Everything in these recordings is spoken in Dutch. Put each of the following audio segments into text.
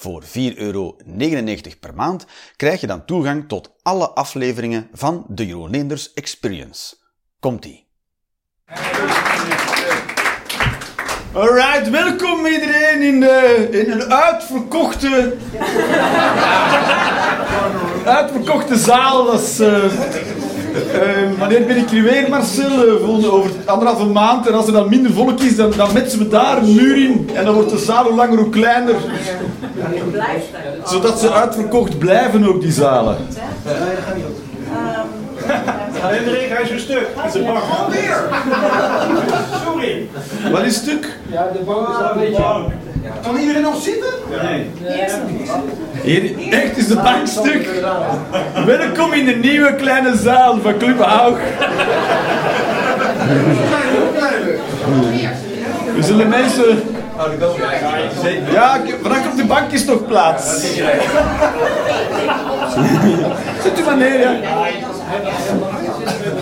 Voor 4,99 euro per maand krijg je dan toegang tot alle afleveringen van de Jeroen Leenders Experience. Komt-ie. Alright, welkom iedereen in, de, in een uitverkochte... uitverkochte zaal. Dat is, eh, wanneer ben ik hier weer, Marcel? Eh, volgende, over anderhalve maand. En als er dan minder volk is, dan, dan metsen we daar een muur in. En dan wordt de zaal hoe langer hoe kleiner. Zodat ze uitverkocht blijven ook, die zalen. Alleen de regen, hij is een stuk. Het is een bak. Alweer! Sorry. Wat is stuk? Ja, de bank is al een beetje... Kan iedereen nog zitten? Nee. Hier, echt is de bank stuk. Welkom in de nieuwe kleine zaal van Club Haug. We zullen mensen... Ja, vandaag op de bank is nog plaats. Zet u maar neer, ja.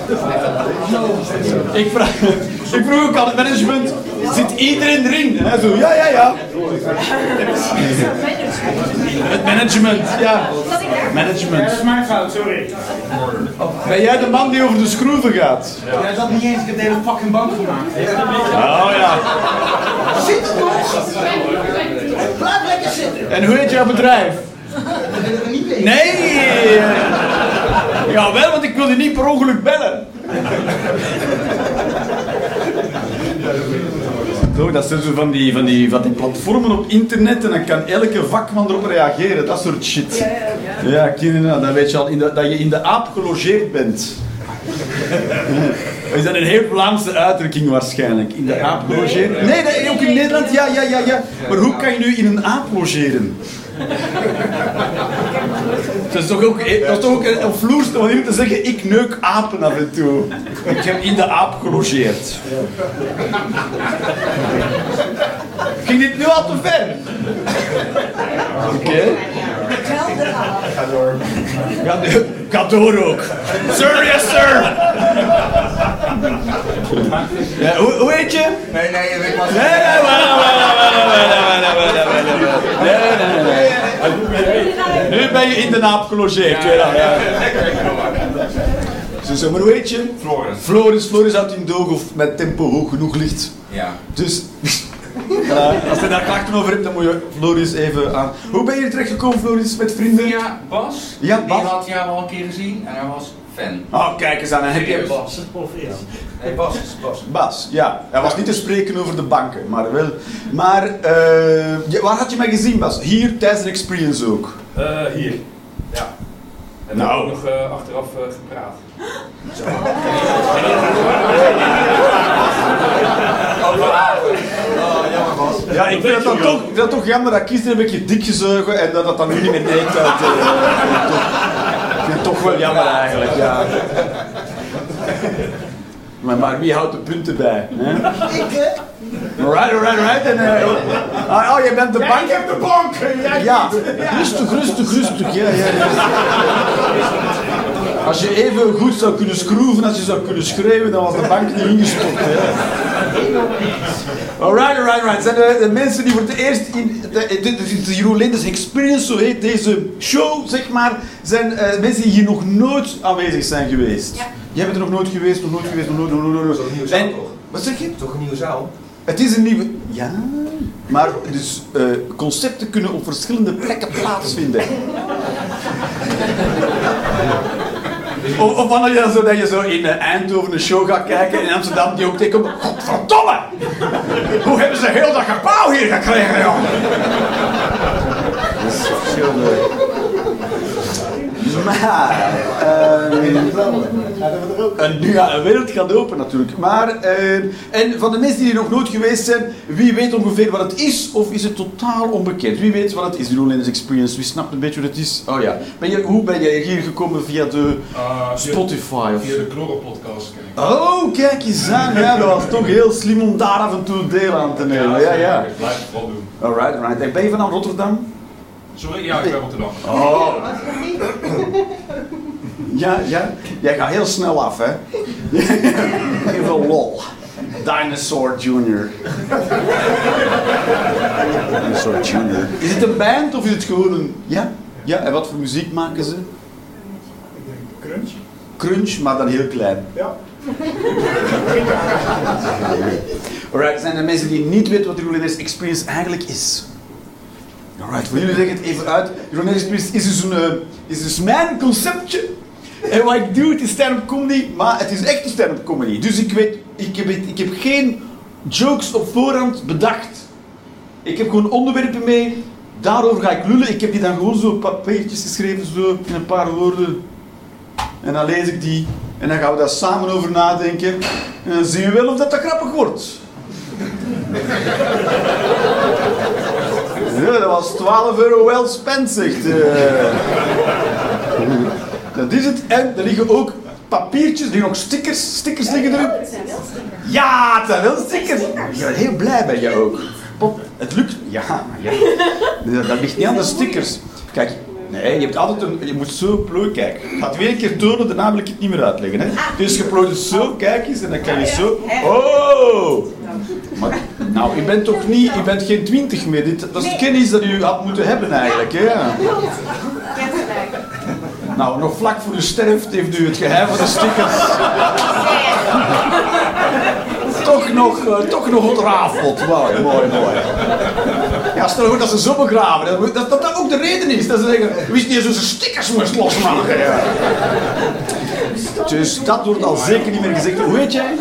Ik vraag, ik vroeg ook aan het management, zit iedereen erin? Hij zo, ja, ja, ja. Het management, ja. Management. Dat is mijn fout, sorry. Ben jij de man die over de schroeven gaat? Jij zat niet eens, ik heb de hele fucking bank gemaakt. Oh ja. Zit? Blijf lekker zitten. En hoe heet jouw bedrijf? Dat willen we niet weten. Nee! Ja, wel, want ik wilde niet per ongeluk bellen. Zo, dat zijn zo van die, van, die, van die platformen op internet en dan kan elke vakman erop reageren, dat soort shit. Ja, ja. ken je dat? Dan weet je al in de, dat je in de aap gelogeerd bent. Is dat een heel Vlaamse uitdrukking waarschijnlijk? In de aap logeren? Nee, nee, ook in Nederland, ja, ja, ja, ja. Maar hoe kan je nu in een aap logeren? Dat is toch ook, dat is toch ook een, een vloerste om te zeggen, ik neuk apen af en toe. Ik heb in de aap gelogeerd. Ging dit nu al te ver? Oké. Ga door. Ga door ook. Sir, yes sir. Ja, hoe, hoe heet je? Nee, nee, weet wat. Nee, nee, wacht, wacht. Nee, nee, nee, nee. Nu ben je in de naap gelogeerd. Ja, ja. Zo, zo, maar hoe heet je? Floris. Floris, Floris uit in doog of met tempo hoog genoeg ligt. Ja. Dus als je daar klachten over hebt, dan moet je Floris even aan. Hoe ben je er terecht gekomen, Floris, met vrienden? Ja, Bas. Ja, Bas. Die had jou al een keer gezien en hij was fan. Oh, kijk eens aan, dan heb je Bas. Nee, Bas is Bas. Bas, ja. Hij was niet te spreken over de banken, maar wel. Maar, eh, ja, waar had je mij gezien, Bas? Hier, tijdens de experience ook. Eh, hier. Ja. En Nou. ook nog eh, achteraf eh, gepraat. Ja, ik vind het dan toch, ik vind het toch jammer dat Kies er een beetje dik gezogen en dat dat dan nu niet meer neemt uit. eh, ik vind het toch wel jammer eigenlijk, ja. Maar, maar wie houdt de punten bij? Hè? Ik, hè? Alright, alright. En, eh, oh, oh, jij bent de bank? Ik heb de bank. Jij Ja, rustig, rustig, rustig. Ja, ja, ja. Als je even goed zou kunnen schroeven als je zou kunnen schreeuwen, dan was de bank niet ingestort. Hè. Alright, alright, alright. Zijn de, de mensen die voor het eerst in de, de, de, de Jeroen Linders Experience, zo heet deze show, zeg maar, zijn eh, mensen die hier nog nooit aanwezig zijn geweest. Jij bent er nog nooit geweest, nog nooit geweest, nog nooit, nog nooit, nog nooit. Toch een nieuwe zaal, En- toch? Wat zeg je? Toch een nieuwe zaal? Het is een nieuwe. Ja, maar dus eh, concepten kunnen op verschillende plekken plaatsvinden. Of, wanneer je zo, dat je zo in eh, Eindhoven een show gaat kijken in Amsterdam die ook tegenkomt. Godverdomme! Hoe hebben ze heel dat gebouw hier gekregen, joh? Dat is verschillende. Maar, nu ja, een wereld gaat open natuurlijk. Maar, ehm, en van de mensen die er nog nooit geweest zijn, wie weet ongeveer wat het is, of is het totaal onbekend? Wie weet wat het is, de Lowlanders Experience? Wie snapt een beetje wat het is? Oh ja. Ben je, hoe ben jij hier gekomen via de Ah, Spotify? Of? Via de ken ik. Oh, kijk eens aan. Ja, dat was toch heel slim om daar af en toe deel aan te nemen. Ja, ja. Ik blijf het wel doen. Alright, alright. En ben je van Rotterdam? Sorry, ja, ik ben Rotterdam. Oh. Ja, ja. Jij gaat heel snel af, hè? Even lol. Dinosaur Junior. Dinosaur Junior. Is het een band of is het gewoon een... Ja? Ja, en wat voor muziek maken ze? Crunch? Crunch, maar dan heel klein. Ja. Alright, zijn er mensen die niet weten wat de Experience eigenlijk is? Alright, voor jullie leg ik het even uit. Rolanders Experience is dus, een, eh, is dus mijn conceptje. En wat ik doe, het is stand-up comedy, maar het is echt een stand-up comedy. Dus ik weet, ik heb, ik heb geen jokes op voorhand bedacht. Ik heb gewoon onderwerpen mee, daarover ga ik lullen. Ik heb die dan gewoon zo papiertjes geschreven, zo in een paar woorden. En dan lees ik die en dan gaan we daar samen over nadenken. En dan zien we wel of dat, dat grappig wordt. Ja, dat was 12 euro wel spend, zegt. eh. Dat is het. En er liggen ook papiertjes, er liggen ook stickers. Stickers liggen erop. Ja, het zijn wel stickers. Ja, heel blij ben je ook. Pop, het lukt. Ja, ja. Dat, ligt niet aan de stickers. Kijk, nee, je hebt altijd een. Je moet zo plooien. Kijk, ik ga het weer een keer tonen, daarna wil ik het niet meer uitleggen. Hè. Dus je plooit het zo, kijk eens, en dan kan je zo. Oh! Maar, nou, u bent toch niet, u bent geen twintig meer. Dit, dat is de kennis dat u had moeten hebben eigenlijk. Hè? Je. Nou, nog vlak voor u sterft heeft u het geheim van de stickers toch nog, eh, toch nog ontrafeld. Mooi, mooi, mooi. Ja, stel goed dat ze zo begraven. Dat dat, dat, dat ook de reden is. Dat ze zeggen, wist niet eens hoe ze stickers moest losmaken. Ja. Dus dat wordt al zeker niet meer gezegd. Hoe heet jij?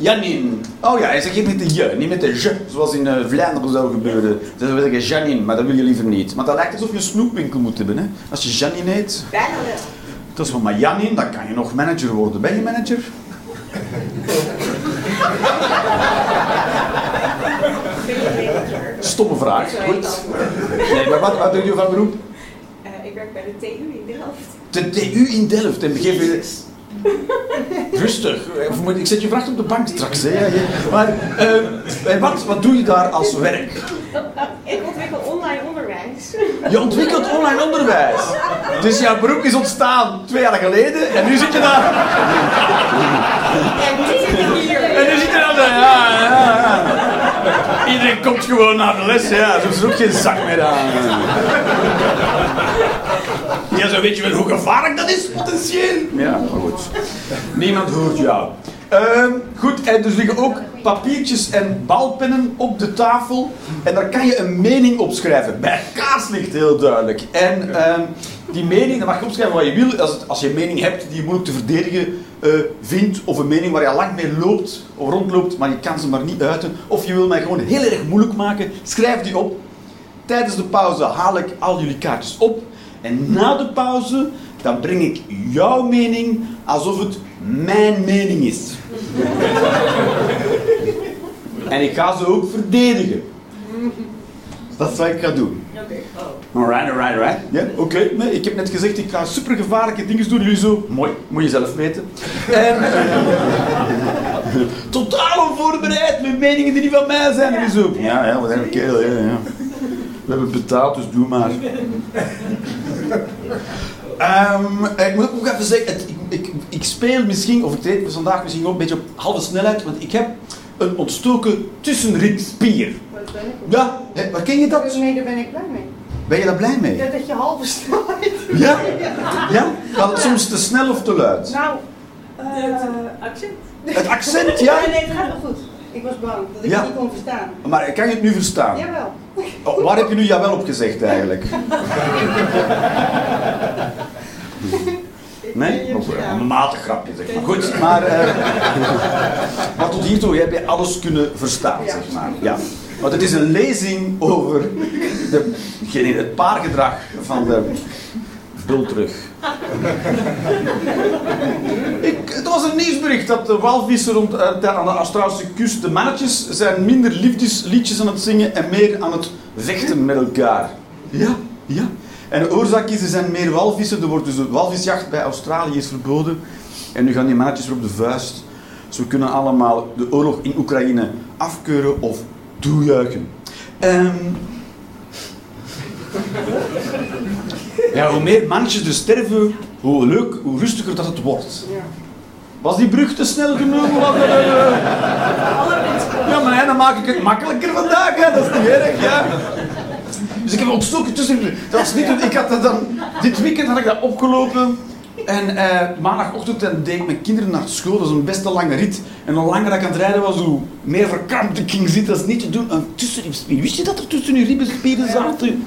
Janine. Oh ja, hij zegt hier met de je, niet met de je, zoals in eh, Vlaanderen zou gebeuren. Ze zou zeggen Janine, maar dat wil je liever niet. Maar dat lijkt alsof je een snoepwinkel moet hebben, hè? Als je Janine heet. Bijna wel. Dat is van, maar Janine, dan kan je nog manager worden. Ben je manager? Ben je manager? Stomme vraag. Goed. Nee, maar wat, wat doe je van beroep? Eh, ik werk bij de TU in Delft. De TU in Delft. En begeef je... Rustig. Ik zet je vracht op de bank straks. Hè? Maar eh, en wat, wat doe je daar als werk? Ik ontwikkel online onderwijs. Je ontwikkelt online onderwijs. Dus jouw beroep is ontstaan twee jaar geleden en nu zit je daar. En nu zit ik hier. En nu zit je dan. Ja, ja, ja. Iedereen komt gewoon naar de les, ja. Zo is er ook geen zak meer aan. Ja, zo weet je wel hoe gevaarlijk dat is, potentieel. Ja, maar goed. Niemand hoort jou. Ehm, goed, en dus liggen ook papiertjes en balpennen op de tafel. En daar kan je een mening op schrijven. Bij kaarslicht heel duidelijk. En ehm, die mening, daar mag je opschrijven wat je wil. Als, als je een mening hebt die je moeilijk te verdedigen eh, vindt, of een mening waar je lang mee loopt of rondloopt, maar je kan ze maar niet uiten, of je wil mij gewoon heel erg moeilijk maken, schrijf die op. Tijdens de pauze haal ik al jullie kaartjes op. En na de pauze, dan breng ik jouw mening alsof het mijn mening is. en ik ga ze ook verdedigen. Dat is wat ik ga doen. Oké. Alright, alright, alright. Ja, oké. Nee, ik heb net gezegd, ik ga super gevaarlijke dingen doen. Jullie zo, mooi, moet je zelf weten. En, eh, totaal onvoorbereid met meningen die niet van mij zijn. Jullie zo, ja, ja, wat een kerel, ja, ja. We hebben betaald, dus doe maar. Ehm, ik moet ook even zeggen, het- ik, ik, ik speel misschien, of ik treed vandaag misschien ook een beetje op halve snelheid, want ik heb een ontstoken tussenritspier. Wat ben ik? Ja, hè, maar ken je dat? Nee, daar ben ik blij mee. Ben je daar blij mee? Ja, dat je halve snelheid. Ja? Ja? Gaat het soms te snel of te luid? Nou, eh accent. Het accent, ja? Nee, het gaat wel goed. Ik was bang dat ik Ja. het niet kon verstaan. Maar kan je het nu verstaan? Jawel. Oh, waar heb je nu jawel op gezegd eigenlijk? Nee? Ja. een matig grapje zeg maar. Goed, maar, eh, maar tot hiertoe heb je alles kunnen verstaan, Ja. zeg maar. Ja. Want het is een lezing over de, het paargedrag van de spul terug. Ik, het was een nieuwsbericht dat de walvissen rond, eh, aan de Australische kust, de mannetjes, zijn minder liefdesliedjes aan het zingen en meer aan het vechten met elkaar. Ja, ja. En de oorzaak is, er zijn meer walvissen. Er wordt dus de walvisjacht bij Australië is verboden. En nu gaan die mannetjes weer op de vuist. Dus we kunnen allemaal de oorlog in Oekraïne afkeuren of toejuichen. Ehm, ja, hoe meer mannetjes er sterven, hoe leuk, hoe rustiger dat het wordt. Was die brug te snel dat, eh, Ja, maar dan maak ik het makkelijker vandaag, hè. dat is niet erg, ja. Dus ik heb ontstoken tussen. Dat was niet, ik had dat dan, dit weekend had ik dat opgelopen. En eh, maandagochtend dan deed ik mijn kinderen naar school, dat is een best lange rit. En hoe langer ik aan het rijden was, hoe meer verkrampt ik ging zitten. Dat is niet te doen. Een tussenribspier. Wist je dat er tussen je ribbenspieren zaten?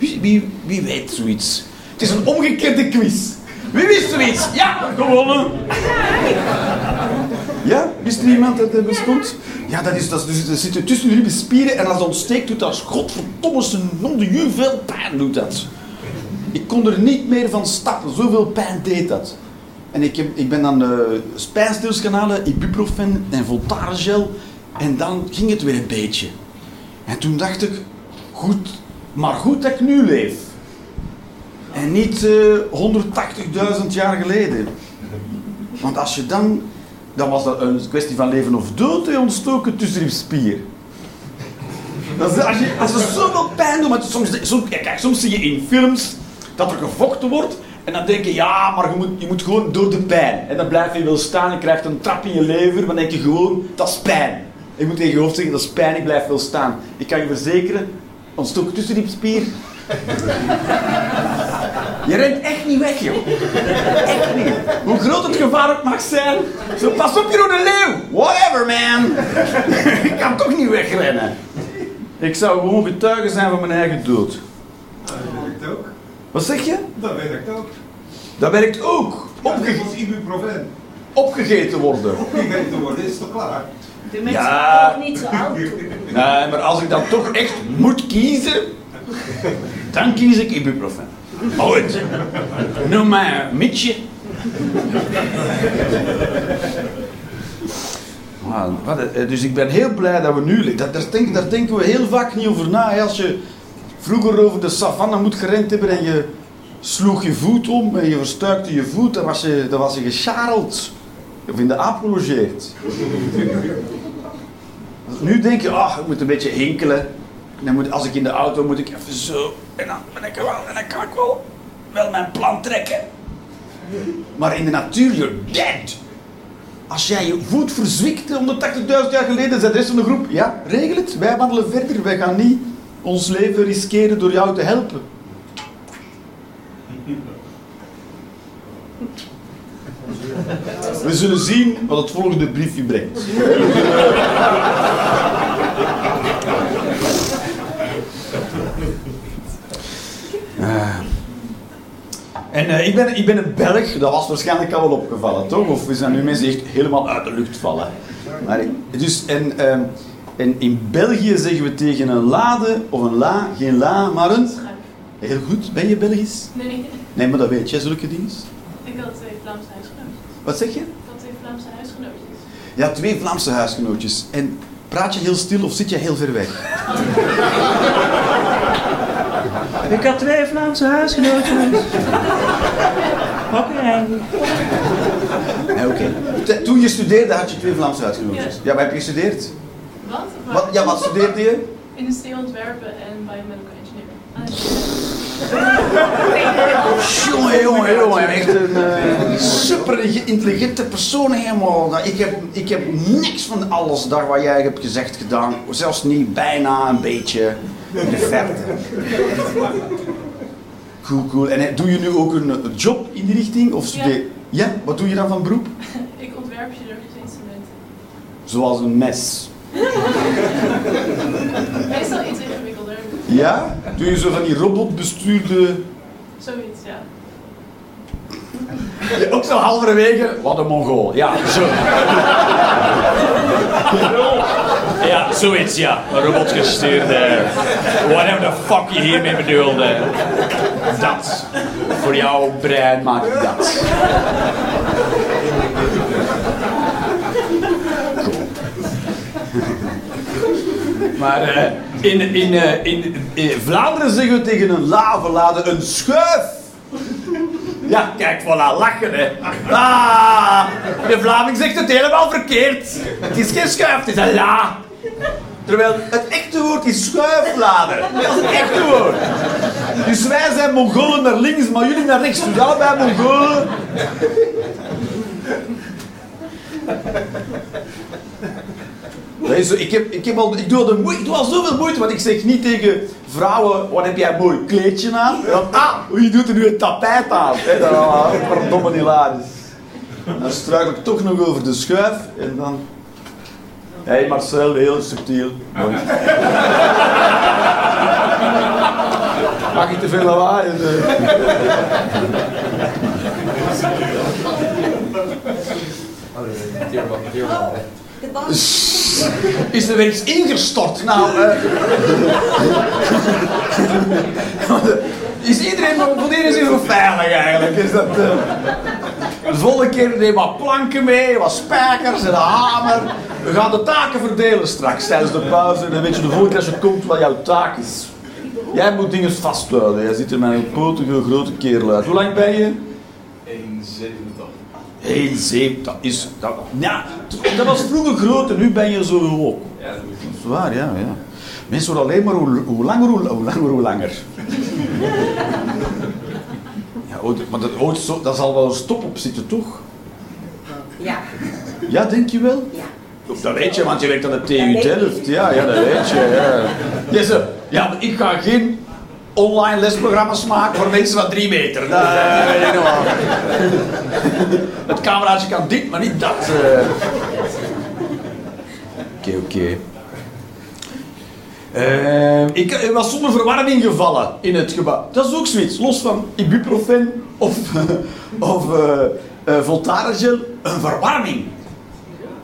Wie, wie, weet zoiets? Het is een omgekeerde quiz. Wie wist zoiets? Ja, gewonnen. Ja? Wist er iemand dat het bestond? Ja, dat is, dat is, dus, dat zit tussen je ribbenspieren en als het ontsteekt doet dat godverdomme zijn non veel pijn doet dat. Ik kon er niet meer van stappen, zoveel pijn deed dat. En ik, heb, ik ben dan halen, ibuprofen en voltaregel en dan ging het weer een beetje. En toen dacht ik, goed, maar goed dat ik nu leef. En niet eh 180.000 jaar geleden. Want als je dan, dan was dat een kwestie van leven of dood, hè, ontstoken tussen je spier. Dat als, je, als er zoveel pijn doet, maar soms, soms, soms zie je in films dat er gevochten wordt en dan denk je, ja, maar je moet, je moet gewoon door de pijn. En dan blijf je wel staan, je krijgt een trap in je lever, dan denk je gewoon, dat is pijn. Je moet tegen je hoofd zeggen, dat is pijn, ik blijf wel staan. Ik kan je verzekeren, ontstoken tussen die spier. Je rent echt niet weg, joh. Echt niet. Hoe groot het gevaar ook mag zijn. Zo, pas op, Jeroen de Leeuw. Whatever, man. ik kan toch niet wegrennen. Ik zou gewoon getuige zijn van mijn eigen dood. Dat werkt ook. Wat zeg je? Dat werkt ook. Dat werkt ook. Ja, Opge- dat was ibuprofen. opgegeten worden. Opgegeten worden, is toch klaar? De mensen Ja. ook niet zo oud. Nee, maar als ik dan toch echt moet kiezen, dan kies ik ibuprofen. Ooit. Noem mij. Ah, wat, eh, Dus ik ben heel blij dat we nu liggen. Daar, daar, denk- daar denken we heel vaak niet over na. hè. Als je vroeger over de savanne moet gerend hebben en je sloeg je voet om en je verstuikte je voet, dan was je, dan was je gescharreld. Of in de aap gelogeerd. Nu denk je, ach, ik moet een beetje hinkelen. En dan moet, als ik in de auto moet ik even zo. En dan ben ik wel, en dan kan ik wel, wel mijn plan trekken. Maar in de natuur, you're dead. Als jij je voet verzwikt 180.000 jaar geleden, zei de rest van de groep, ja, regel het. Wij wandelen verder. Wij gaan niet ons leven riskeren door jou te helpen. We zullen zien wat het volgende briefje brengt. Eh. En eh, ik, ben, ik ben een Belg, dat was waarschijnlijk al wel opgevallen, toch? Of we zijn nu mensen echt helemaal uit de lucht vallen. Maar, dus, en, ehm, en in België zeggen we tegen een lade of een la, geen la, maar een... Heel goed, ben je Belgisch? Nee, nee. Nee, maar dat weet je, zulke dingen. Ik had twee. Wat zeg je? Ik had twee Vlaamse huisgenootjes. Ja, twee Vlaamse huisgenootjes. En praat je heel stil of zit je heel ver weg? Ik had twee Vlaamse huisgenootjes. Oké. Ja, oké. Toen je studeerde had je twee Vlaamse huisgenootjes. Ja. Ja, wat heb je gestudeerd? Wat? Wat, ja, wat studeerde je? Industrieel ontwerpen en biomedical engineering. Jongen, jongen, jongen. Echt een eh, super intelligente persoon helemaal. Ik heb, ik heb niks van alles daar wat jij hebt gezegd gedaan. Zelfs niet bijna een beetje in de verte. Cool, cool. En eh, doe je nu ook een eh, job in die richting? Of studeer... Ja. Wat doe je dan van beroep? Ik ontwerp chirurgische instrumenten. Zoals een mes. Meestal iets. Ja? Doe je zo van die robotbestuurde... Zoiets, ja. Ja, ook zo halverwege. Wat een mongool. Ja, zo. Ja, zoiets, ja. Een robotgestuurde. Whatever the fuck je hiermee bedoelde. Dat. Voor jouw brein maak ik dat. Maar eh, in, in, eh, in, in Vlaanderen zeggen we tegen een lavelader een schuif. Ja, kijk, voilà, lachen hè. Ah, de Vlaming zegt het helemaal verkeerd. Het is geen schuif, het is een la. Terwijl het echte woord is schuiflader. Dat is het echte woord. Dus wij zijn Mongolen naar links, maar jullie naar rechts. Dus allebei Mongolen. Ik, heb, ik, ik, doe al de ik zoveel moeite, want ik zeg niet tegen vrouwen, wat heb jij een mooi kleedje aan? Ah, wie doet er nu een tapijt aan? Hè, dan, ah, verdomme hilarisch. Dan struikel ik toch nog over de schuif en dan... Hé hey Marcel, heel subtiel. Mag ik te veel lawaai? En, eh, Is er weer iets ingestort? Nou, eh. is iedereen voor iedereen nog veilig eigenlijk? Is dat, eh, De volgende keer neem wat planken mee, wat spijkers en een hamer. We gaan de taken verdelen straks tijdens de pauze. En dan weet je de volgende keer als je komt wat jouw taak is. Jij moet dingen vasthouden. Jij ziet er met een potige grote kerel uit. Hoe lang ben je? 1,87. Heel zeep, dat is... Dat, ja, dat was vroeger groot en nu ben je zo ook. Ja, dat is waar, ja. ja. Mensen worden alleen maar hoe, hoe langer, hoe, hoe langer, hoe langer. Ja, maar dat, ooit zo, dat zal wel een stop op zitten, toch? Ja. Ja, denk je wel? Ja. Dat weet je, want je werkt aan de TU Delft. Ja, ja, dat weet je. Ja, ja maar ik ga geen online lesprogramma's maken voor mensen van drie meter. Dat weet ik nog wel. Het cameraatje kan dit, maar niet dat. eh. Oké, oké. Eh, ik was zonder verwarming gevallen in het gebouw. Dat is ook zoiets, los van ibuprofen of, of Voltarengel, een verwarming.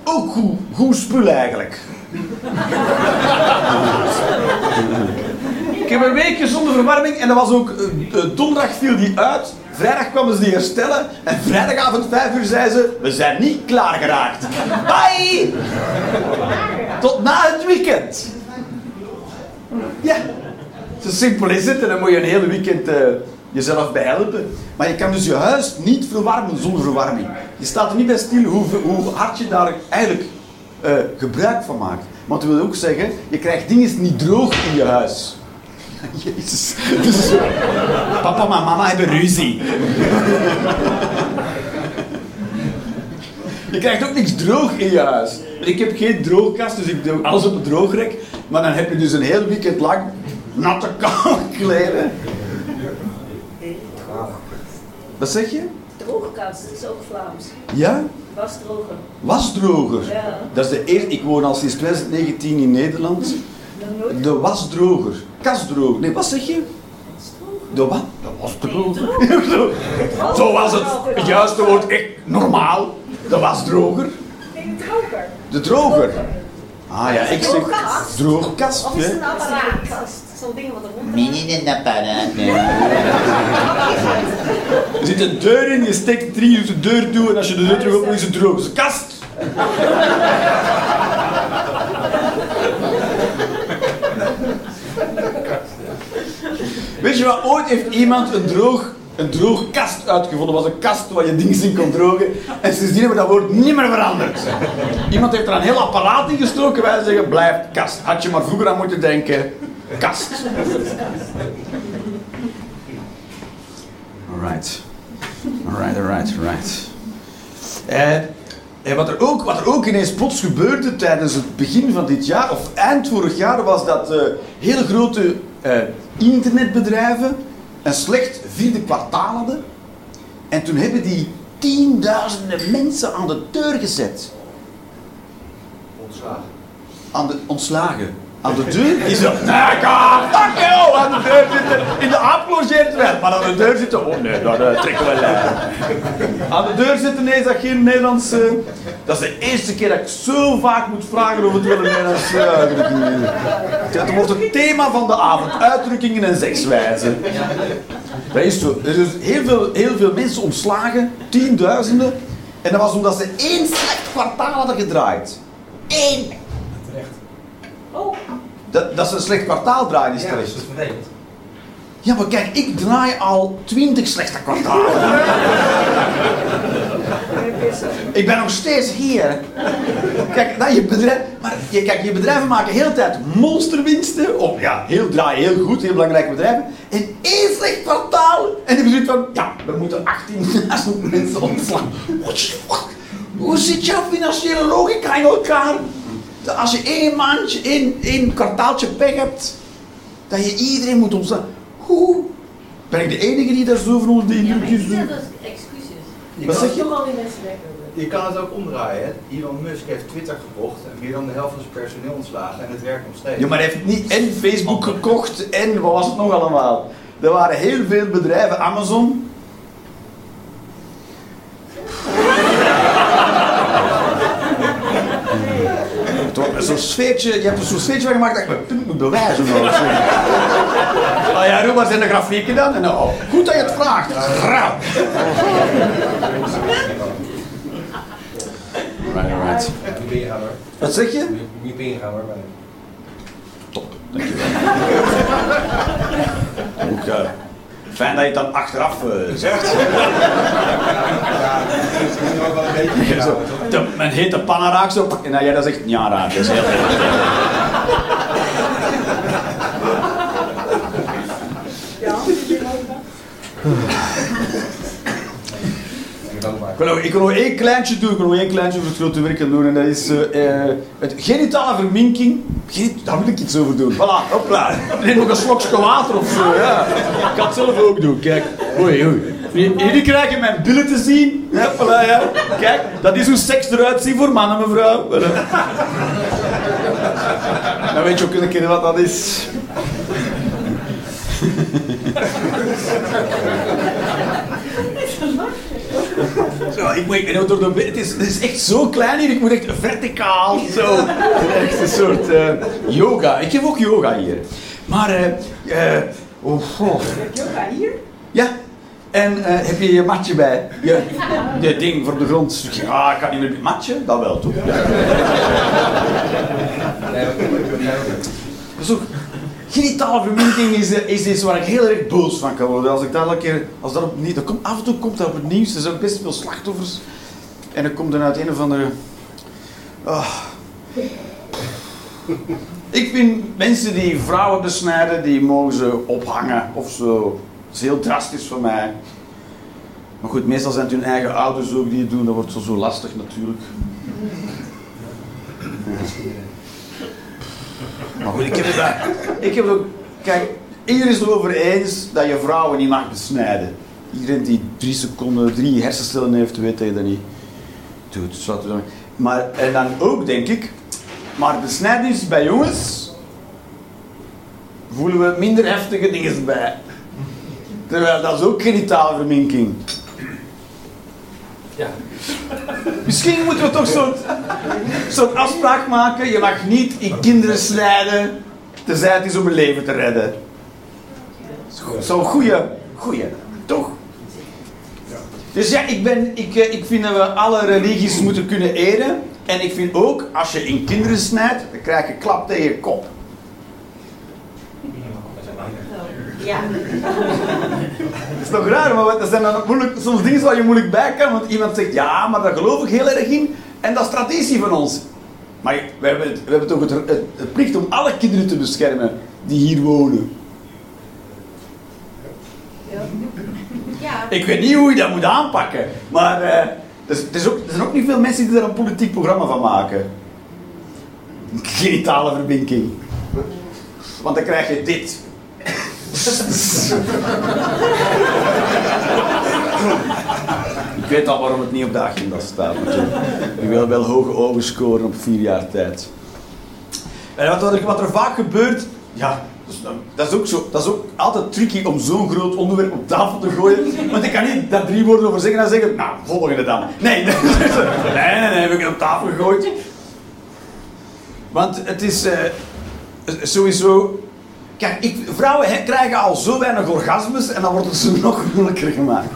Ook goed, goed spul eigenlijk. Ik heb een weekje zonder verwarming en dat was ook, eh, donderdag viel die uit, vrijdag kwamen ze die herstellen en vrijdagavond 5 uur zei ze, we zijn niet klaar geraakt. Bye! Tot na het weekend. Ja, zo simpel is het en dan moet je een hele weekend eh, jezelf bij helpen. Maar je kan dus je huis niet verwarmen zonder verwarming. Je staat er niet bij stil hoe, hoe hard je daar eigenlijk eh, gebruik van maakt. Want dat wil ook zeggen, je krijgt dingen niet droog in je huis. Jezus. Dus, papa en mama hebben ruzie. Je krijgt ook niks droog in je huis. Ik heb geen droogkast, dus ik doe alles op het droogrek. Maar dan heb je dus een heel weekend lang natte kleren. Wat zeg je? Droogkast is ook Vlaams. Ja? Wasdroger. Wasdroger. Ja. Dat is de eerste. Ik woon al sinds 2019 in Nederland. De wasdroger. Kastdroger. Nee, wat zeg je? De wat? De wasdroger. Zo was het. Het juiste woord echt normaal. De wasdroger. Nee, droger. De droger. Ah ja, ik zeg Droogkast. droogkast. Of is een apparaat? Zo'n ding wat eronder Mini in de apparaat. Er zit een deur in, je steekt drie uur de deur toe en als je de deur terug opent is het droog. Het is een kast. Weet je wat, ooit heeft iemand een droog, een droog kast uitgevonden. Was een kast waar je dingen in kon drogen. En sindsdien hebben we dat woord niet meer veranderd. Iemand heeft er een heel apparaat in gestoken. Wij zeggen, blijf kast. Had je maar vroeger aan moeten denken, kast. Alright. Alright, alright, alright. En, en wat, er ook, wat er ook ineens plots gebeurde tijdens het begin van dit jaar, of eind vorig jaar, was dat eh, hele grote eh, internetbedrijven een slecht vierde kwartaal hadden. En toen hebben die tienduizenden mensen aan de deur gezet. Ontslagen. Aan de, ontslagen. Aan de deur is er... Nee, ga, fuck you! Aan de deur zitten, in de aap logeert wel. Maar aan de deur zitten... Oh nee, dat uh, trekken we wel lijn. Aan de deur zitten, nee, dat geen Nederlandse... Dat is de eerste keer dat ik zo vaak moet vragen of het wel een is. Dat wordt het thema van de avond. Uitdrukkingen en zegswijzen. Dat is zo. Er zijn heel veel, heel veel mensen ontslagen, tienduizenden. En dat was omdat ze één slecht kwartaal hadden gedraaid. Eén! Dat, dat ze een slecht kwartaal draaien is Ja, terecht. Ja, maar kijk, ik draai al twintig slechte kwartalen. ik ben nog steeds hier. Kijk, dat je bedrijf, maar je, kijk, je bedrijven maken de hele tijd monsterwinsten. Of ja, heel draaien heel goed, heel belangrijke bedrijven. En één slecht kwartaal. En die bezit van, ja, we moeten 18.000 mensen ontslaan. Hoe zit jouw financiële logica in elkaar? Dat Als je één maandje, één, één kwartaaltje pech hebt, dat je iedereen moet ontslaan. Hoe? Ben ik de enige die daar zo van onder de ja, indruk maar is? ik zeg dat is excuses. Je Wat kan, zeg je? Al die mensen lekker doen. je kan het ook omdraaien. Hè? Elon Musk heeft Twitter gekocht en meer dan de helft van zijn personeel ontslagen en het werkt nog steeds. Ja, maar hij heeft niet en Facebook gekocht en wat was het nog allemaal? Er waren heel veel bedrijven, Amazon. Wordt Zo'n sfeertje, je hebt er zo'n sfeertje van gemaakt dat ik mijn punt moet bewijzen. of zo. Ah ja, doe maar zijn de grafieken dan. En, oh, goed dat je het vraagt. Grauw. Right, right. Niet meer ingaan hoor. Wat zeg je? Niet meer ingaan hoor. maar- Top, dankjewel. Ook, fijn dat je het dan achteraf eh, zegt. Ja, dat is nu ook wel een beetje Zo, gedaan, toch? de, men heet de panna raak zo. En dan jij dat zegt, ja raak. Dat is heel erg. Ja, Ik ben ook nog, één kleintje doen. Ik wil één kleintje voor het grote werk doen. En dat is eh, het genitale verminking. Geni- daar wil ik iets over doen. Voilà, hopla. Neem nog een slokje water of zo. Ja. Ik ga het zelf ook doen. Kijk. Oei, oei. Jullie krijgen mijn billen te zien. Ja, voilà, ja. Kijk, dat is hoe seks eruit ziet voor mannen, mevrouw. Dan weet je ook een keer wat dat is. Zo, ik moet, ook door de, het, is, het is echt zo klein hier, ik moet echt verticaal, zo. Echt een soort eh, yoga. Ik geef ook yoga hier. Maar, eh, eh, oh, oh. Yoga hier? ja. En eh, heb je je matje bij? Je, je ding voor de grond. Ja, ik kan niet meer matje. Dat wel, toch? Ja. Nee, ook niet. Nee, ook niet. Dus ook, genitale verminking is, is iets waar ik heel erg boos van kan worden. Als ik dat elke keer, als dat op, niet, dat komt, af en toe komt dat op het nieuws, er zijn best veel slachtoffers. En dan komt er uit een of andere... ah. Ik vind mensen die vrouwen besnijden, die mogen ze ophangen of zo. Dat is heel drastisch voor mij. Maar goed, meestal zijn het hun eigen ouders ook die het doen, dat wordt zo, zo lastig natuurlijk. Maar goed, ik heb het, ik heb ook... Kijk, iedereen is het erover eens dat je vrouwen niet mag besnijden. Iedereen die drie seconden, drie hersencellen heeft, weet dat je dat niet doet. Doen. Maar, en dan ook, denk ik, maar besnijdenis bij jongens voelen we minder heftige dingen bij. Terwijl dat is ook genitale verminking. Ja. Misschien moeten we toch zo'n zo'n afspraak maken. Je mag niet in kinderen snijden, tenzij het is om een leven te redden. Zo'n goeie, goeie, toch? Dus ja, ik, ben, ik, eh, ik vind dat we alle religies moeten kunnen eren. En ik vind ook, als je in kinderen snijdt, dan krijg je een klap tegen je kop. Ja. Dat is toch raar, maar wat- dat zijn dan moeilijk, soms dingen waar je moeilijk bij kan. Want iemand zegt, ja, maar daar geloof ik heel erg in. En dat is traditie van ons. Maar we hebben, het, we hebben toch het, het, het plicht om alle kinderen te beschermen die hier wonen. Ja. Ik weet niet hoe je dat moet aanpakken. Maar eh, het is ook, er zijn ook niet veel mensen die er een politiek programma van maken. Genitale verbinking. Want dan krijg je dit. Ik weet al waarom het niet op de agenda staat. Je wil wel hoge ogen scoren op vier jaar tijd. En wat, er, wat er vaak gebeurt, ja, dat is, ook zo, dat is ook altijd tricky om zo'n groot onderwerp op tafel te gooien. Want ik kan niet daar drie woorden over zeggen en zeggen, nou, volgende dan. Nee, nee, nee, nee, heb ik op tafel gegooid. Want het is eh, sowieso... Kijk, ik, vrouwen krijgen al zo weinig orgasmes en dan wordt het ze nog moeilijker gemaakt.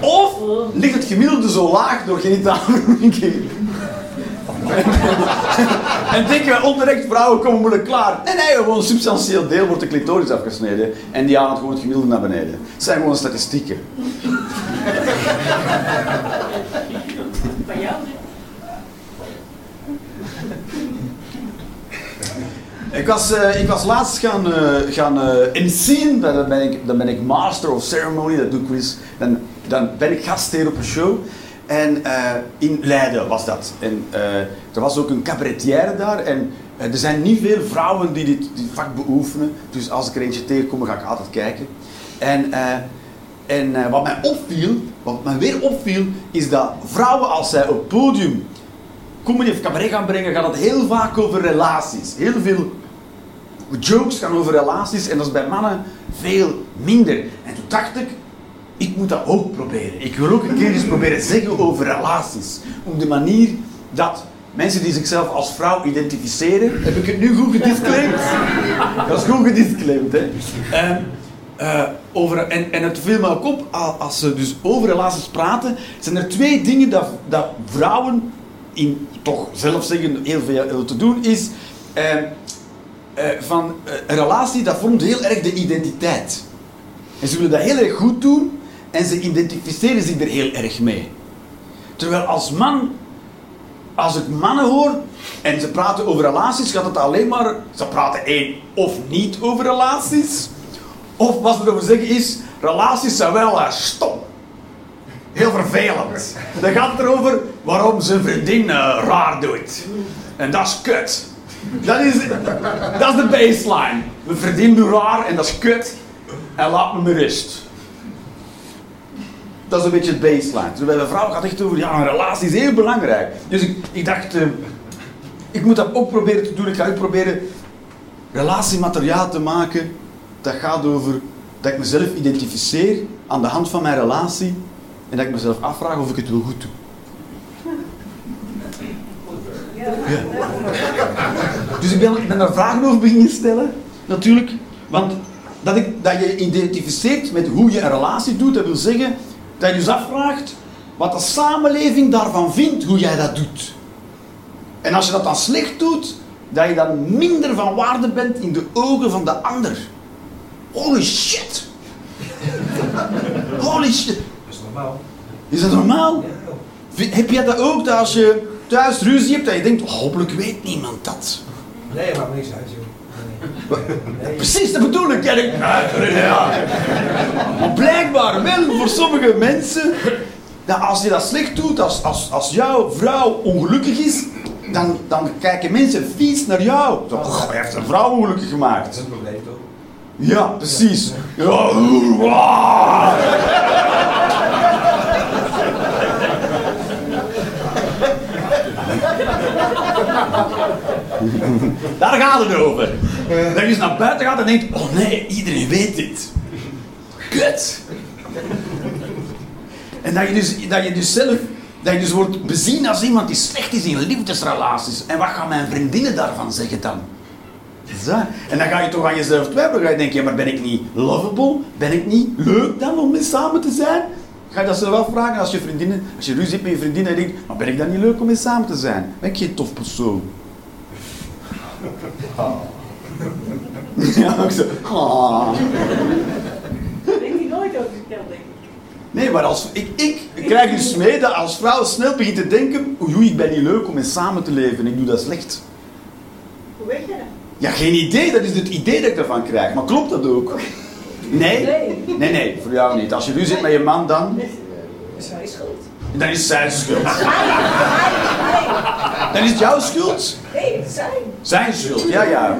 Of ligt het gemiddelde zo laag door genitale verminking. en denken wij onterecht, vrouwen komen moeilijk klaar. Nee, nee, gewoon een substantieel deel wordt de clitoris afgesneden. En die haalt gewoon het gemiddelde naar beneden. Het zijn gewoon statistieken. Bij jou? Ik was, eh, ik was laatst gaan, eh gaan MC'en, dan ben, ik, ben ik master of ceremony, dat doe ik eens. Dan, dan ben ik gastheer op een show. En in Leiden was dat. En er was ook een cabaretière daar. En er zijn niet veel vrouwen die dit, dit vak beoefenen. Dus als ik er eentje tegenkom, ga ik altijd kijken. En, en wat mij opviel, wat mij weer opviel, is dat vrouwen als zij op podium comedy of cabaret gaan brengen, gaat het heel vaak over relaties. Heel veel jokes gaan over relaties en dat is bij mannen veel minder. En toen dacht ik, ik moet dat ook proberen. Ik wil ook een keer eens proberen zeggen over relaties. Op de manier dat mensen die zichzelf als vrouw identificeren, heb ik het nu goed gedisclaimd? Dat is goed gedisclaimd, hè. Ehm, eh, over, en, en het viel me ook op, als ze dus over relaties praten, zijn er twee dingen dat, dat vrouwen in toch zelf zeggen heel veel te doen is. ehm, eh, van eh, een relatie, dat vormt heel erg de identiteit. En ze willen dat heel erg goed doen en ze identificeren zich er heel erg mee. Terwijl als man, als ik mannen hoor en ze praten over relaties, gaat het alleen maar, ze praten één of niet over relaties. Of wat ze erover zeggen is, relaties zijn wel eh, stom. Heel vervelend. Dan gaat erover waarom zijn vriendin eh, raar doet. En dat is kut. Dat is, dat is de baseline. Mijn vriendin doet raar en dat is kut. En laat me met rust. Dat is een beetje het baseline. Dus bij de vrouw gaat echt over, ja, een relatie is heel belangrijk. Dus ik, ik dacht, eh, ik moet dat ook proberen te doen. Ik ga ook proberen relatiemateriaal te maken. Dat gaat over dat ik mezelf identificeer aan de hand van mijn relatie. En dat ik mezelf afvraag of ik het wel goed doe. Ja. Dus ik ben, ben daar vragen over beginnen stellen, natuurlijk. Want dat, ik, dat je identificeert met hoe je een relatie doet, dat wil zeggen dat je dus afvraagt wat de samenleving daarvan vindt, hoe jij dat doet. En als je dat dan slecht doet, dat je dan minder van waarde bent in de ogen van de ander. Holy shit! Holy shit! Dat is normaal. Is dat normaal? Heb jij dat ook, dat als je thuis ruzie hebt, dat je denkt, oh, hopelijk weet niemand dat. Nee, me niks uit, joh. Nee. Precies, dat bedoel ik. Ja, ja. Maar blijkbaar wel voor sommige mensen, dat als je dat slecht doet, als, als, als jouw vrouw ongelukkig is, dan, dan kijken mensen vies naar jou. Zo, "Goh, hij heeft een vrouw ongelukkig Dat gemaakt. is een probleem, toch? Ja, precies. Ja, oeh, Daar gaat het over. Dat je eens naar buiten gaat en denkt, oh nee, iedereen weet dit. Kut. En dat je dus, dat je dus zelf, dat je dus wordt bezien als iemand die slecht is in liefdesrelaties. En wat gaan mijn vriendinnen daarvan zeggen dan? Zo. En dan ga je toch aan jezelf twijfelen. Ga je denken, ja, maar ben ik niet lovable? Ben ik niet leuk dan om mee samen te zijn? Ga je dat zelf afvragen als je vriendinnen, als je ruzie hebt met je vriendin en je denkt, maar ben ik dan niet leuk om mee samen te zijn? Ben ik geen tof persoon? Ja, ook zo. Ah. Denk je nooit over verteld, denk ik. Nee, maar als, ik, ik, ik krijg dus mee dat als vrouw snel begint te denken, oei, oei, ik ben niet leuk om mee samen te leven, ik doe dat slecht. Hoe weet je dat? Ja, geen idee, dat is het idee dat ik ervan krijg. Maar klopt dat ook? Nee? Nee. Nee, nee, voor jou niet. Als je ruzie hebt met je man, dan, Dat is mijn schuld. dan is het zijn schuld. Dan is het jouw schuld. nee, zijn. Zijn schuld, ja, ja.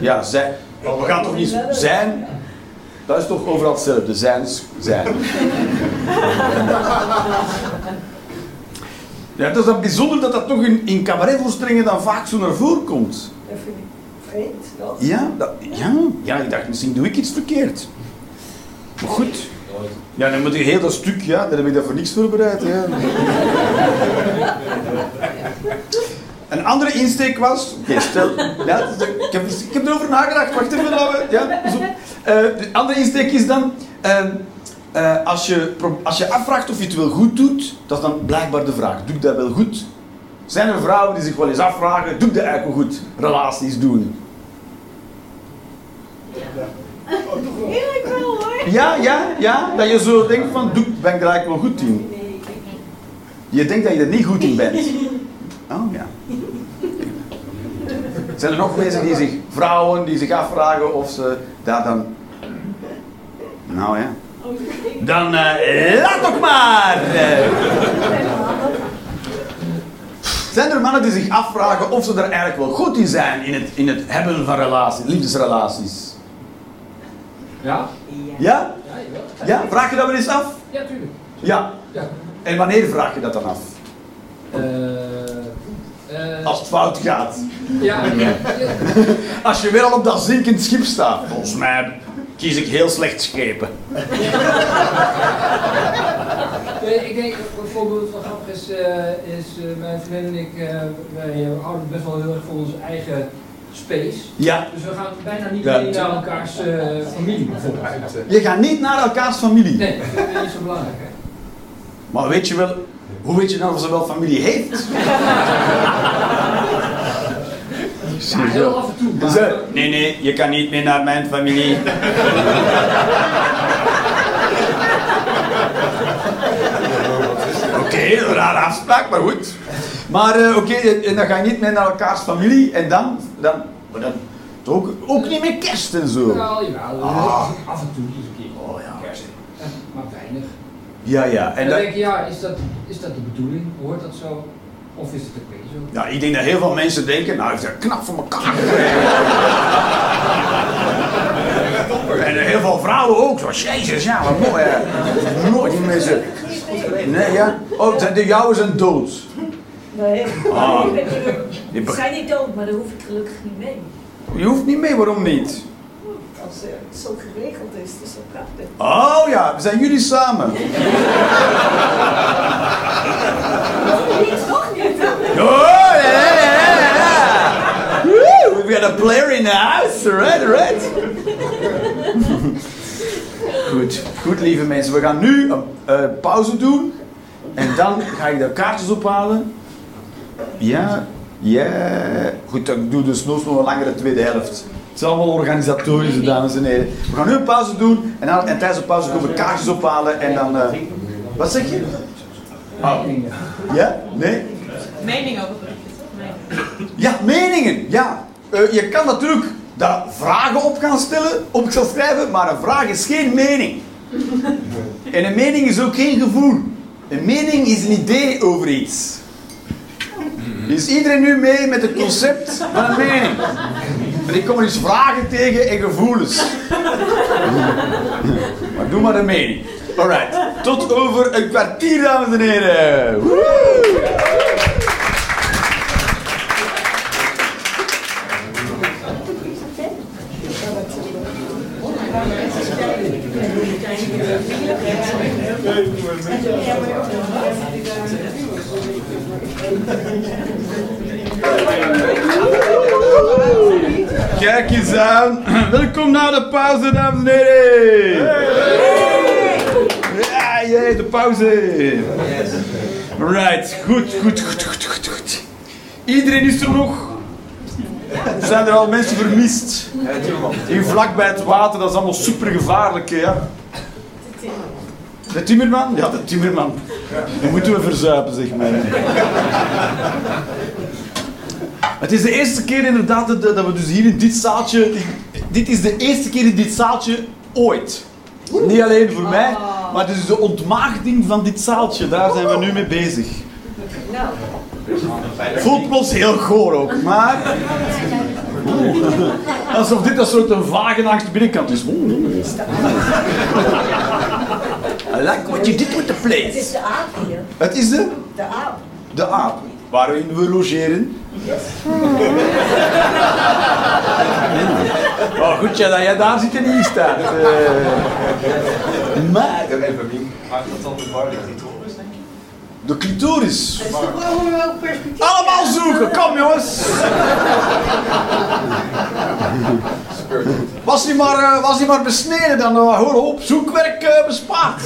Ja, zijn. Maar we gaan toch niet zijn. Dat is toch overal hetzelfde. Zijn, zijn. Ja, het is dan bijzonder dat dat toch in, in cabaretvoorstellingen dan vaak zo naar voren komt. Dat vind ik vreemd. toch? Ja, dat, ja, ja, ik dacht misschien doe ik iets verkeerd. Goed. Ja, dan moet je heel dat stuk, ja, heb ik dat voor niks voorbereid. Ja. Een andere insteek was, oké, stel, ja, ik, heb, ik heb erover nagedacht, wacht even, laten ja, zo. Eh, de andere insteek is dan, ehm, eh, als, je, als je afvraagt of je het wel goed doet, dat is dan blijkbaar de vraag, doe ik dat wel goed? Zijn er vrouwen die zich wel eens afvragen, doe ik dat eigenlijk wel goed? Relaties doen. Eerlijk wel hoor. Ja, ja, ja, dat je zo denkt van, doe, ben ik er eigenlijk wel goed in? Je denkt dat je er niet goed in bent. Oh ja. Zijn er nog mensen die zich, vrouwen, die zich afvragen of ze daar dan... Nou ja. Dan eh, laat ook maar! Eh, Zijn er mannen die zich afvragen of ze er eigenlijk wel goed in zijn in het, in het hebben van relaties, liefdesrelaties? Ja? Ja? Ja? Vraag je dat wel eens af? Ja, tuurlijk. Ja. Ja. En wanneer vraag je dat dan af? Eh, eh, Als het fout gaat. ja, Als je weer al op dat zinkend schip staat. Volgens mij kies ik heel slecht schepen. Nee, ik denk, een voorbeeld van grappig is, eh, is mijn vriendin en ik, eh, wij houden best wel heel erg van onze eigen space. Ja. Dus we gaan bijna niet Ja. mee naar elkaars eh, familie bijvoorbeeld. Je gaat niet naar elkaars familie. Nee, dat ik niet zo belangrijk. Hè? Maar weet je wel, hoe weet je nou of ze wel familie heeft? Ja, heel af en toe. Maar, Ze- Nee, nee, je kan niet meer naar mijn familie. Oké, een rare afspraak, maar goed. Maar eh, oké, en dan ga je niet meer naar elkaars familie en dan, dan, maar dan ook, ook niet meer kerst en zo. Wel, jawel, Ah. af en toe eens een keer. Oh ja. Kerst. Eh, Maar weinig. Ja, ja. En dan denk je, ja, is dat, is dat de bedoeling? Hoort dat zo? Of is het oké zo? ja, ik denk dat heel veel mensen denken, nou, heeft dat knap voor elkaar. En heel veel vrouwen ook, zoals Jezus, ja, wat mooi. Hè. Nooit die mensen. Nee, ja. Oh, de, jouwe zijn dood. Nee, Ah. ik ben niet- ze zijn niet dood, maar daar hoef ik gelukkig niet mee. Je hoeft niet mee, waarom niet? Als het zo geregeld is, het is zo prachtig. Oh ja, we zijn jullie samen. Ik toch niet. Oh, ja, we got a player in the house, right, right. Goed, goed lieve mensen, we gaan nu een eh, pauze doen. En dan ga ik de kaartjes ophalen. Ja, ja. Goed, dan doe dus nog een langere tweede helft. Het is allemaal organisatorische, dames en heren. We gaan nu een pauze doen en, dan, en tijdens de pauze komen we kaartjes ophalen en dan... eh, wat zeg je? Oh. Ja? Nee? Mening over. Ja, meningen. Ja. Eh, je kan natuurlijk daar vragen op gaan stellen, op gaan schrijven, maar een vraag is geen mening. En een mening is ook geen gevoel. Een mening is een idee over iets. Is iedereen nu mee met het concept van een mening? En ik kom er eens vragen tegen en gevoelens. Maar doe maar een mening. Alright, tot over een kwartier, dames en heren. Kijk eens aan. Welkom na de pauze, dames en heren. Ja, jee, de pauze. Right, goed, goed, goed, goed, goed, goed. Iedereen is er nog? Zijn er al mensen vermist? Hier vlak bij het water, dat is allemaal super gevaarlijk, ja. De timmerman? Ja, de timmerman. Die moeten we verzuipen, zeg maar. Het is de eerste keer inderdaad dat, we dus hier in dit zaaltje... Dit is de eerste keer in dit zaaltje ooit. Niet alleen voor mij, maar het is de ontmaagding van dit zaaltje. Daar zijn we nu mee bezig. Voelt plots heel goor ook, maar... Alsof dit een soort een vage binnenkant is. Oeh. I like what you did with the het plate. is de aap hier. Het is de... De aap. de aap, waarin we logeren. Oh, goed ja, dat jij daar zit en hier staat. Eh, maar, maakt dat dan de bar de clitoris, denk je? de clitoris. Perspectief. Allemaal zoeken, kom jongens. Was hij maar, eh, was hij maar besneden, dan uh, hoor op, zoekwerk eh, bespaard.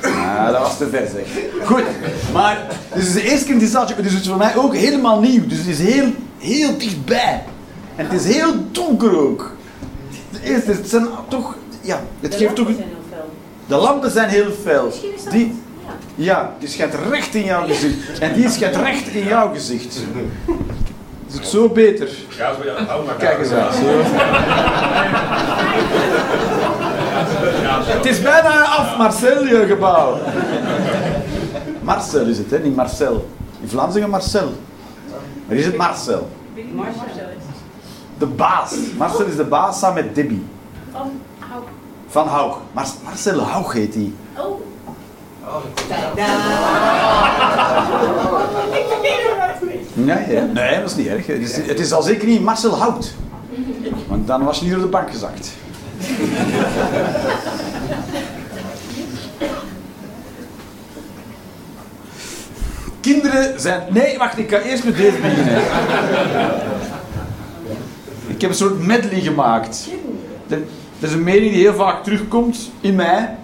Ah, dat was te ver zeg. Goed, maar dus het is de eerste keer in die stadje, dus het is voor mij ook helemaal nieuw. Dus het is heel, heel dichtbij. En het is heel donker ook. De eerste, het zijn toch, ja, het geeft toch... zijn. De lampen zijn heel fel. Misschien is dat... Die, Ja. ja, die schijnt recht in jouw gezicht. En die schijnt recht in jouw gezicht. Is het zo beter? Ja, zo, ja, hou maar. Kijk eens aan. Zo. Het is bijna af, Marcel, je gebouw. Marcel is het, hè? niet Marcel. In Vlaams zeggen Marcel. Maar is het Marcel? Marcel is De baas. Marcel is de baas samen met Debbie. Van hou. Van Haug. Mar Marcel Haug heet hij. Oh. Nee, ja. nee, dat is niet erg. Het is, het is al zeker niet Marcel Hout. Want dan was je niet door de bank gezakt. Kinderen zijn... Nee, wacht, ik ga eerst met deze beginnen. Ik heb een soort medley gemaakt. Dat is een mening die heel vaak terugkomt in mij.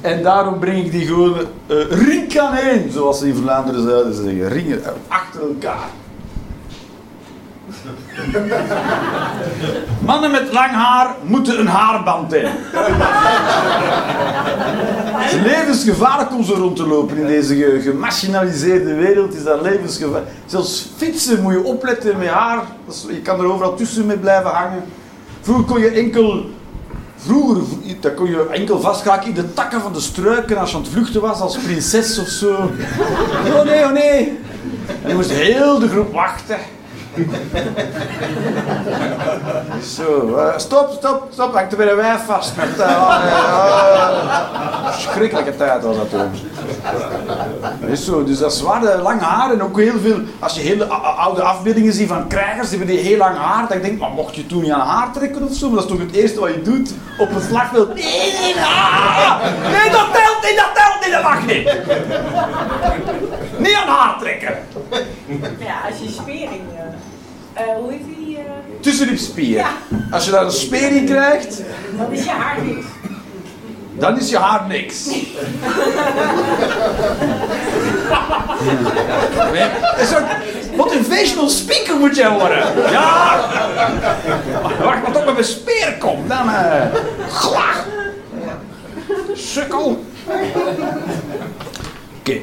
En daarom breng ik die gewoon eh aan één, zoals ze in Vlaanderen zouden zeggen. Ringen eh, achter elkaar. Mannen met lang haar moeten een haarband hebben. Het is levensgevaarlijk om zo rond te lopen in deze ge- gemachinaliseerde wereld. Is dat levensgevaarlijk. Zelfs fietsen moet je opletten met haar. Je kan er overal tussen mee blijven hangen. Vroeger kon je enkel Vroeger kon je enkel vastkraken in de takken van de struiken als je aan het vluchten was als prinses of zo. Oh nee, oh nee. En je moest heel de groep wachten. Zo, eh, stop, stop, stop, hangt er weer een wijf vast. Met, oh. Schrikkelijke tijd was dat toen. Zo, dus dat is waar, eh, lang haar en ook heel veel, als je hele oude afbeeldingen ziet van krijgers, die hebben die heel lang haar, dan denk ik, maar mocht je toen niet aan haar trekken of zo? Maar dat is toch het eerste wat je doet op een slagveld? Nee, nee, ah! nee, dat telt niet, dat telt niet, dat mag niet. Niet aan haar trekken. Ja, als je spering... eh, hoe heet die? eh, Tussenlipspier. Ja. Als je daar een speer in krijgt, dan is je haar niks. dan is je haar niks. Nee, Een soort motivational speaker moet jij worden. Ja! Wacht maar tot met mijn speer komt, dan glach. Sukkel. Oké.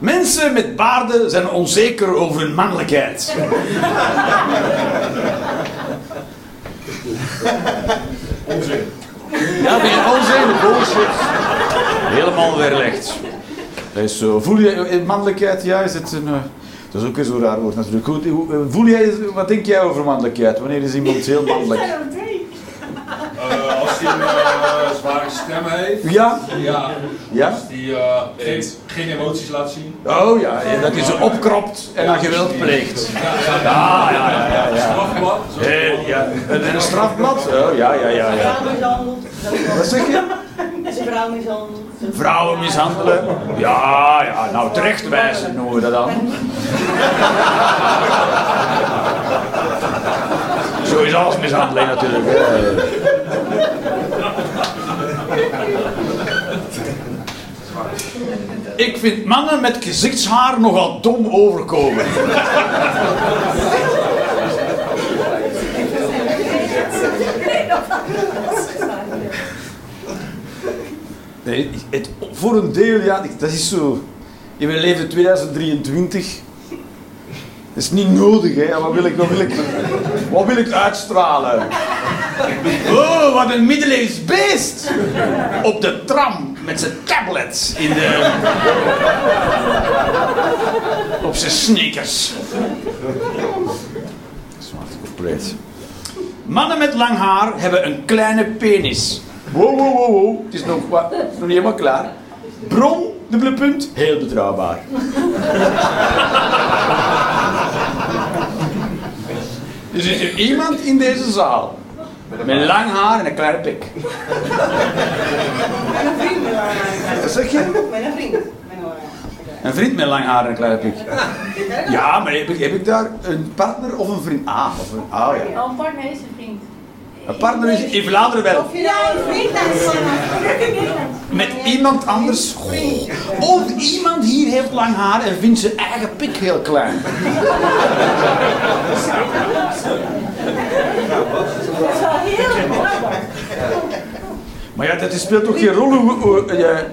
Mensen met baarden zijn onzeker over hun mannelijkheid. Onzin. Ja, ben je onzin, bullshit. Helemaal weerlegd. Dat is zo. Voel je eh, mannelijkheid? Ja, is het een... eh, dat is ook weer zo'n raar woord natuurlijk. Goed, eh, voel jij, wat denk jij over mannelijkheid? Wanneer is iemand heel mannelijk? Eh, als hij een eh, zware stem heeft. Ja? Ja. Ja? Als hij eh, geen, geen emoties laat zien. Oh ja, en dat hij ze opkropt en dan geweld pleegt. Ja, ja, ja, ja. ja. Strafblad. Eh, ja. En, en een strafblad? Oh ja, ja, ja, ja. Wat zeg je? Is een vrouw mishandeld. Vrouwen mishandelen? Ja, ja, nou terechtwijzen noemen we dat dan. Zo is alles mishandeling natuurlijk. Ik vind mannen met gezichtshaar nogal dom overkomen. Nee, het, voor een deel, ja, dat is zo. In mijn leven 2023. Dat is niet nodig, hè. Wat wil ik, wat wil ik, wat wil ik uitstralen? Oh, wat een middeleeuws beest! Op de tram met zijn tablets in de. op zijn sneakers. Zwart compleet. Mannen met lang haar hebben een kleine penis. Wow, wow, wow, wow. Het is nog, wat, nog niet helemaal klaar. Bron, dubbele punt, heel betrouwbaar. Er zit er iemand in deze zaal met lang haar en een kleine pik. Met een vriend met haar. Wat zeg je? Met een vriend. Een vriend met lang haar en een kleine pik. Ja, maar heb ik, heb ik daar een partner of een vriend? Ah, of een, ah ja. Al een partner is een vriend. Een partner is in Vlaanderen wel. Of je nou een vriend hebt. Met iemand anders. Of iemand hier heeft lang haar en vindt zijn eigen pik heel klein. Dat is wel heel. Maar ja, dat speelt toch geen rol hoe, je,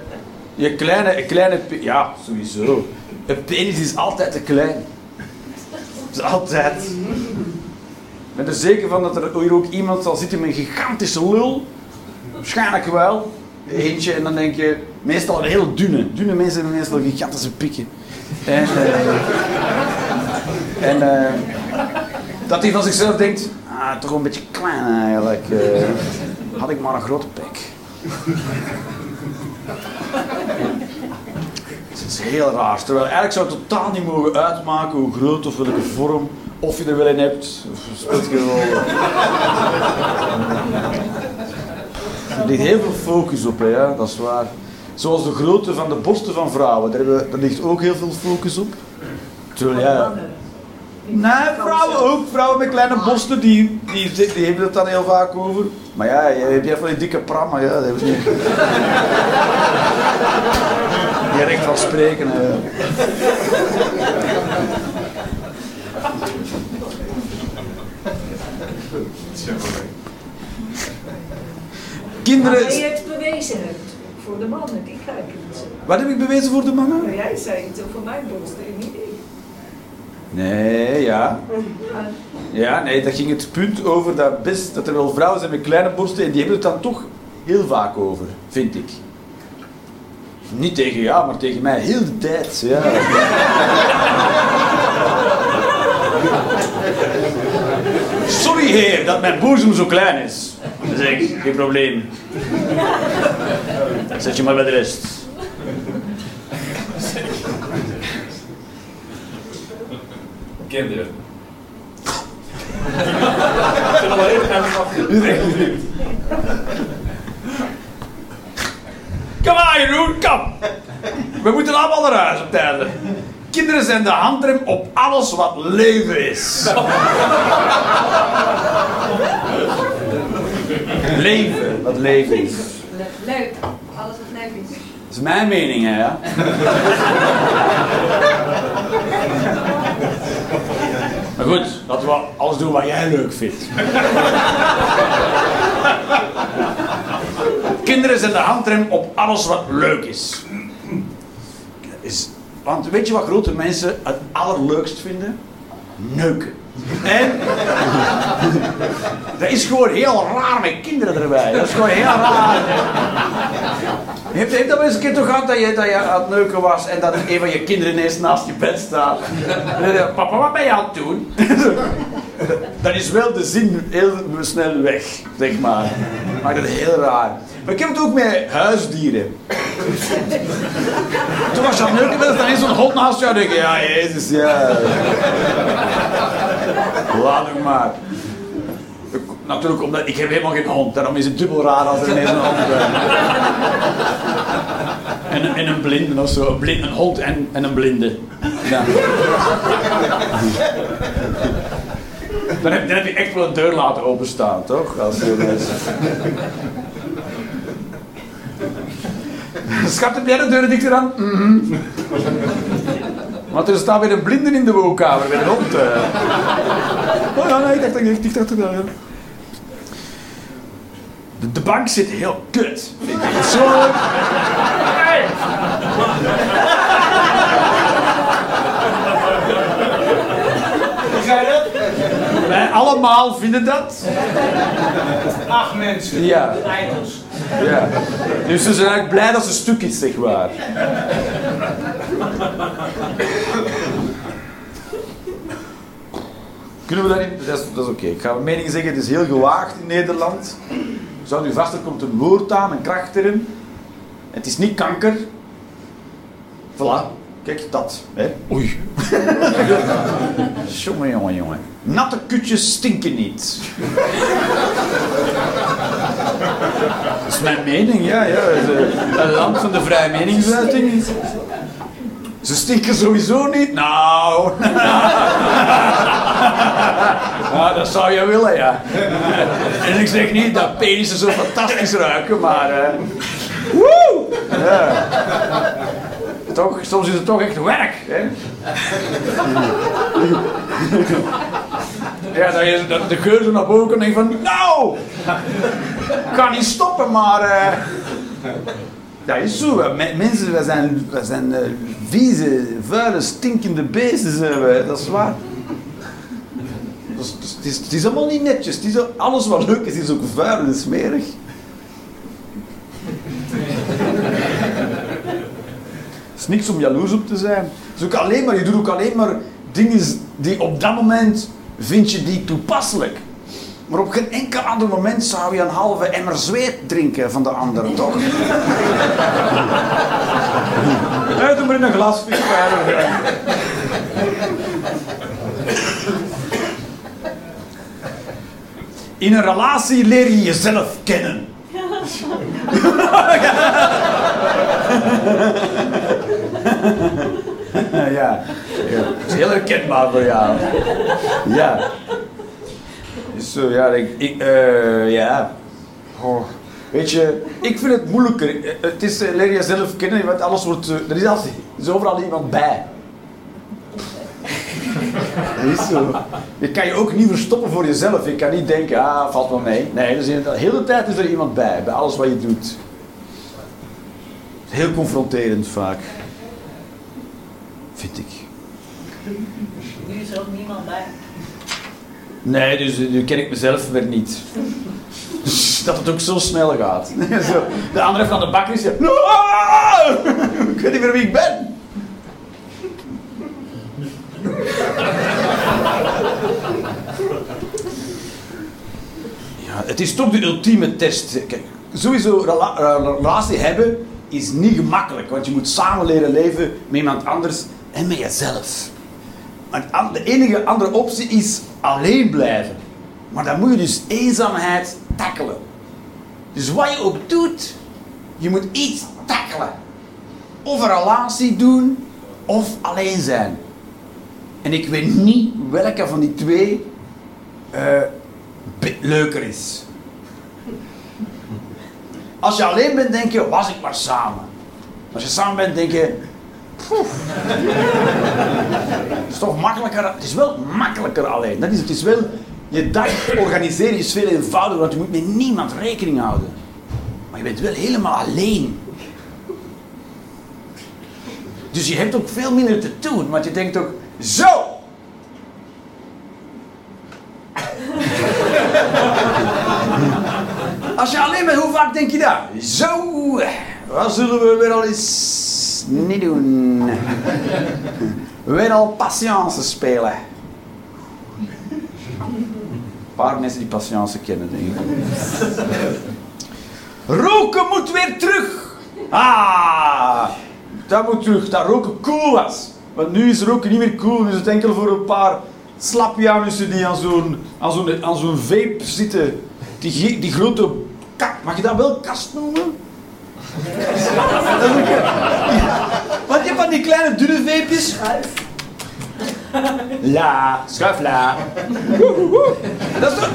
je kleine, kleine. Ja, sowieso. Een penis is altijd te klein. Dat is altijd. Ben er zeker van dat er hier ook iemand zal zitten met een gigantische lul. Waarschijnlijk wel. Eentje en dan denk je, meestal een heel dunne. Dunne mensen hebben meestal gigantische pikken. En, eh, en eh, dat hij van zichzelf denkt, ah, toch een beetje klein eigenlijk. eh. had ik maar een grote pik. Het is heel raar. Terwijl eigenlijk zou het totaal niet mogen uitmaken hoe groot of welke vorm, of je er wel in hebt, of speelt geen rol. Er ligt heel veel focus op, hè, ja, dat is waar. Zoals de grootte van de borsten van vrouwen, daar, hebben, daar ligt ook heel veel focus op. Terwijl, ja, Nee, vrouwen ook. Vrouwen met kleine borsten, die, die, die hebben het dan heel vaak over. Maar ja, je hebt jij van die dikke pram, maar ja, dat hebben ze niet. Die recht van spreken. hè. Kinderen... Maar je het bewezen hebt voor de mannen, die kijken niet zo. Wat heb ik bewezen voor de mannen? Nou, jij zei het over mijn borsten en niet ik. Nee, ja. Ja, nee, daar ging het punt over dat, best, dat er wel vrouwen zijn met kleine borsten en die hebben het dan toch heel vaak over, vind ik. Niet tegen jou, maar tegen mij heel de tijd. Ja. Sorry heer dat mijn boezem zo klein is. Zeg ik, geen probleem. Zet je maar bij de rest. Kinderen. Ik zit al echt niet. Kom aan Jeroen, kom! We moeten allemaal naar huis op einde. Kinderen zijn de handrem op alles wat leven is. Leven, wat leven is. Leuk, alles wat leuk is. Dat is mijn mening, hè, ja. Maar goed, laten we alles doen wat jij leuk vindt. Kinderen zijn de handrem op alles wat leuk is. is. Want weet je wat grote mensen het allerleukst vinden? Neuken. En dat is gewoon heel raar met kinderen erbij. Dat is gewoon heel raar. Heeft, dat wel eens een keer toch gehad dat je, dat je aan het neuken was en dat een van je kinderen ineens naast je bed staat? En dan je, papa, wat ben je aan het doen? Dan is wel de zin heel snel weg, zeg maar. Maakt het heel raar. Maar ik heb het ook met huisdieren. Toen was je aan het neuken, dan is zo'n hond naast jou en denk je, ja, jezus, ja. Laat hem maar. Natuurlijk, omdat ik heb helemaal geen hond. Daarom is het dubbel raar als er ineens een hond. En, en een blinde of zo. Een, blind, een hond en, en een blinde. Ja. Dan, heb, dan heb je echt wel een deur laten openstaan, toch? Als je mensen... Schat, heb jij de deur dichter aan? Mhm. Want er staat weer een blinde in de woonkamer met een hond. eh. Oh ja, nee, ik dacht dat ik achter dat. De, de bank zit heel kut. vind ik. Zo. Ga je dat? Wij allemaal vinden dat. Acht mensen. Ja. Eindels. ja. Dus ze zijn eigenlijk blij dat ze stuk is, zeg maar. Kunnen we daarin? Dat is, dat is oké. Ik ga mijn mening zeggen, het is heel gewaagd in Nederland. Zou u vast, er komt een woord aan, een kracht erin. Het is niet kanker. Voilà. Kijk, dat. Hè? Oei. jongen, jongen, jongen. Natte kutjes stinken niet. Dat is mijn mening, ja. ja. Het Een land van de vrije meningsuiting. Ze stinken sowieso niet. Nou. ja, dat zou je willen, ja. En ik zeg niet dat penissen zo fantastisch ruiken, maar... eh woe! Ja. Toch, soms is het toch echt werk, hè. Ja, dat je dat de geur zo naar boven en denk van... Nou! Ik kan niet stoppen, maar... eh dat is zo. Mensen, wij zijn, wij zijn eh, vieze, vuile, stinkende beesten, zijn wij. Dat is waar. Dat is- het, is, allemaal niet netjes. Is, alles wat leuk is, is ook vuil en smerig. Het is niks om jaloers op te zijn. Het is ook alleen maar, je doet ook alleen maar dingen die op dat moment vind je die toepasselijk. Maar op geen enkel ander moment zou je een halve emmer zweet drinken van de andere, toch? Nee, doe maar in een glas. In een relatie leer je jezelf kennen. ja. ja, het is heel herkenbaar voor jou. Ja. Dus zo, ja, ik, eh, ja. Weet je, ik vind het moeilijker. Eh, Het is eh, leer jezelf kennen, want alles wordt, eh, er er is overal iemand bij. Dat is zo. Je kan je ook niet verstoppen voor jezelf. Je kan niet denken, ah, valt wel mee. Nee, dus de hele tijd is er iemand bij, bij alles wat je doet. Heel confronterend vaak. Vind ik. Nu is er ook niemand bij. Nee, dus nu ken ik mezelf weer niet. Dat het ook zo snel gaat. Zo, De andere aan de bak is. ja! Ik weet niet meer wie ik ben. Ja, het is toch de ultieme test. Kijk, sowieso eh, relatie hebben is niet gemakkelijk, want je moet samen leren leven met iemand anders en met jezelf. De enige andere optie is alleen blijven. Maar dan moet je dus eenzaamheid tackelen. Dus wat je ook doet, je moet iets tackelen. Of een relatie doen, of alleen zijn. En ik weet niet welke van die twee be- leuker is. Als je alleen bent, denk je, was ik maar samen. Als je samen bent, denk je, het is toch makkelijker, het is wel makkelijker alleen. Dat is, het is wel, je dag organiseren is veel eenvoudiger, want je moet met niemand rekening houden. Maar je bent wel helemaal alleen. Dus je hebt ook veel minder te doen, want je denkt ook, zo! Als je alleen bent, hoe vaak denk je dat? Zo! Wat zullen we weer al eens niet doen? Weer al patience spelen. Een paar mensen die patience kennen, denk ik. Roken moet weer terug! Ah! Dat moet terug, dat roken cool was. Want nu is roken niet meer cool, nu is het enkel voor een paar slapjanussen die aan zo'n aan zo'n aan zo'n vape zitten. Die, die grote kak, mag je dat wel kast noemen? Want je hebt van die kleine dunne vapejes. Ja, schuifla. Dat, is toch-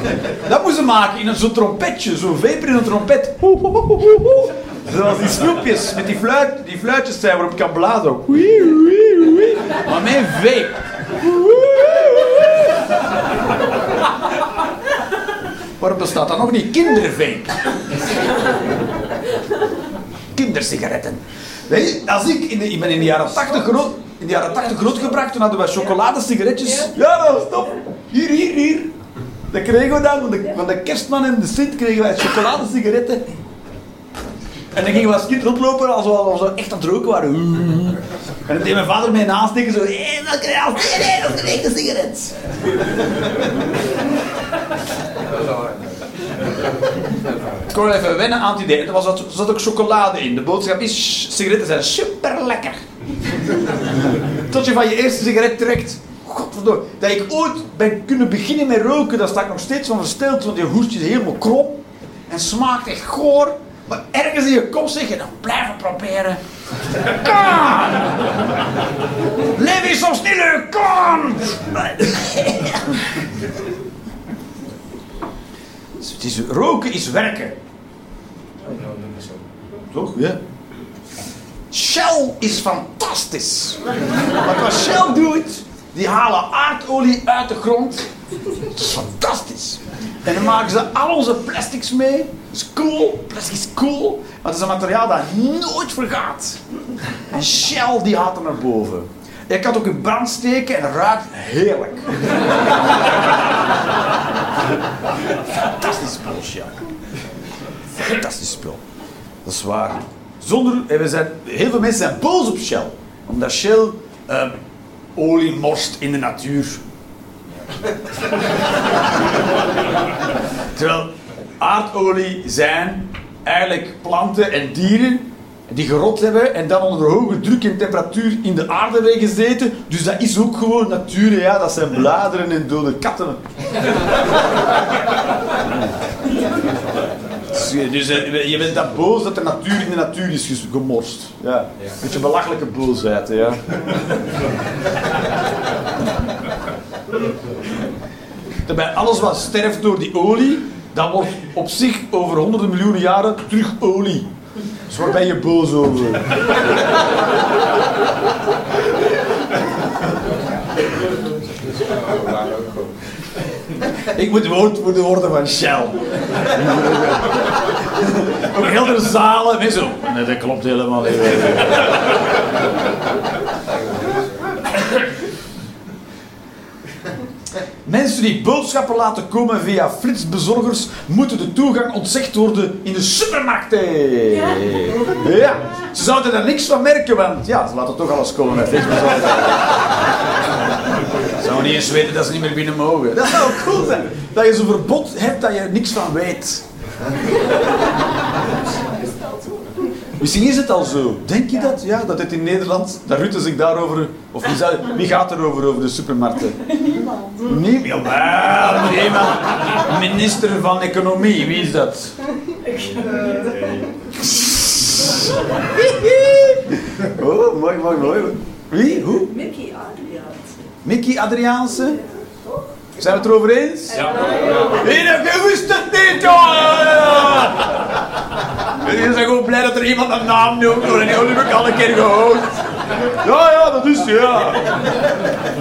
dat moeten ze maken in een zo'n trompetje, zo'n vaper in een trompet. Zoals die snoepjes met die, fluit, die fluitjes zijn waarop je kan blazen. Maar mijn vape. Waarom bestaat dat nog niet? Kindervape. Kindersigaretten. Weet je, als ik, in de, ik ben in de jaren 80 groot, in de jaren 80 grootgebracht, toen hadden we chocoladesigaretjes. Ja, dat was top. Hier, hier, hier. Dat kregen we dan, van de, van de kerstman en de Sint kregen wij chocoladesigaretten. En dan gingen we als kind rondlopen alsof we, echt aan het roken waren. En dan deed mijn vader mij naast tegen zo, hé, dat krijg je als nee, nee, dat is een echte sigaret. Ik kon even wennen aan het idee. Er was, zat ook chocolade in. De boodschap is, sigaretten zijn super lekker. Tot je van je eerste sigaret trekt. Godverdomme. Dat ik ooit ben kunnen beginnen met roken, daar sta ik nog steeds van versteld, want je hoest helemaal krom. En smaakt echt goor. Maar ergens in je kop zeg je, dan blijven proberen. Kom! Leef eens zo sneller, kom! Het is, roken is werken. Toch? Ja. Shell is fantastisch. Want wat Shell doet, die halen aardolie uit de grond. Dat is fantastisch. En dan maken ze al onze plastics mee. Dat is cool. Plastic is cool. Maar het is een materiaal dat nooit vergaat. En Shell die haalt er naar boven. Je kan het ook in brand steken en het ruikt heerlijk. Fantastisch spul, Shell. Fantastisch spul. Dat is waar. Zonder, en we zijn, heel veel mensen zijn boos op Shell. Omdat Shell ehm, olie morst in de natuur. Terwijl aardolie zijn eigenlijk planten en dieren die gerot hebben en dan onder hoge druk en temperatuur in de aarde hebben gezeten. Dus dat is ook gewoon natuur, ja. Dat zijn bladeren en dode katten. Dus je- eh, je bent dan boos dat de natuur in de natuur is gemorst. Ja. Beetje belachelijke boosheid, ja. Terwijl alles wat sterft door die olie, dat wordt op zich over honderden miljoenen jaren terug olie. Dus waar ben je boos over? Ik moet woordvoerder worden van Shell. Ook heel de zalen, mensen zo. Nee, dat klopt helemaal niet. Mensen die boodschappen laten komen via flitsbezorgers moeten de toegang ontzegd worden in de supermarkten. Ja. Ze zouden er niks van merken, want ja, ze laten toch alles komen met flitsbezorgers. Ze zouden niet eens weten dat ze niet meer binnen mogen. Dat zou cool zijn. Dat je zo'n verbod hebt dat je er niks van weet. Misschien is het al zo. Denk je dat? Ja, dat het in Nederland, dat Rutte zich daarover... Of wie, zou, wie gaat erover, over de supermarkten? Niemand. Nee, jawel, niemand. Minister van Economie, wie is dat? Oh, mooi, mooi, mooi. Wie? Hoe? Mickey Adriaat. Mickey Adriaanse? Zijn we het erover eens? Ja. Wist het niet, joh! Jullie zijn gewoon blij dat er iemand een naam noemt, hoor. En die heb ik al een keer gehoord. Ja, ja, dat is ja.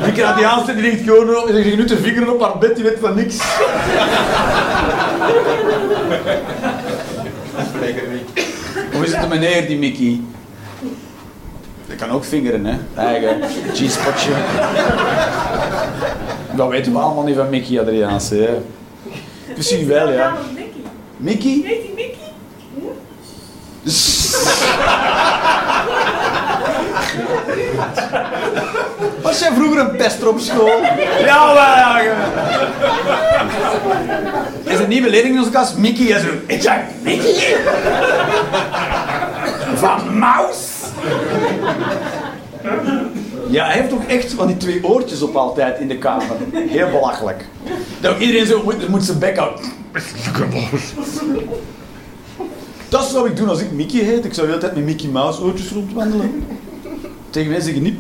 Mickey Adriaanse, die ligt gewoon op, die zegt nu te vingeren op haar bed, die weet van niks. Hoe is het de meneer, die Mickey? Dat kan ook vingeren, hè? Eigen G-spotje. Dat weten we allemaal niet van Mickey Adriaanse, hè? Misschien wel, ja. is Mickey. Mickey? Heet die Mickey? Was jij vroeger een pester op school? Ja, maar ja. Er is een nieuwe leerling in onze klas, Mickey. En zo, ik zeg, Mickey? Van Maus? Ja, hij heeft ook echt van die twee oortjes op altijd in de kamer. Heel belachelijk. Dat iedereen zo moet, moet zijn bek houden. Dat zou ik doen als ik Mickey heet. Ik zou de hele tijd met Mickey Mouse oortjes rondwandelen. Tegen mij zeggen niet.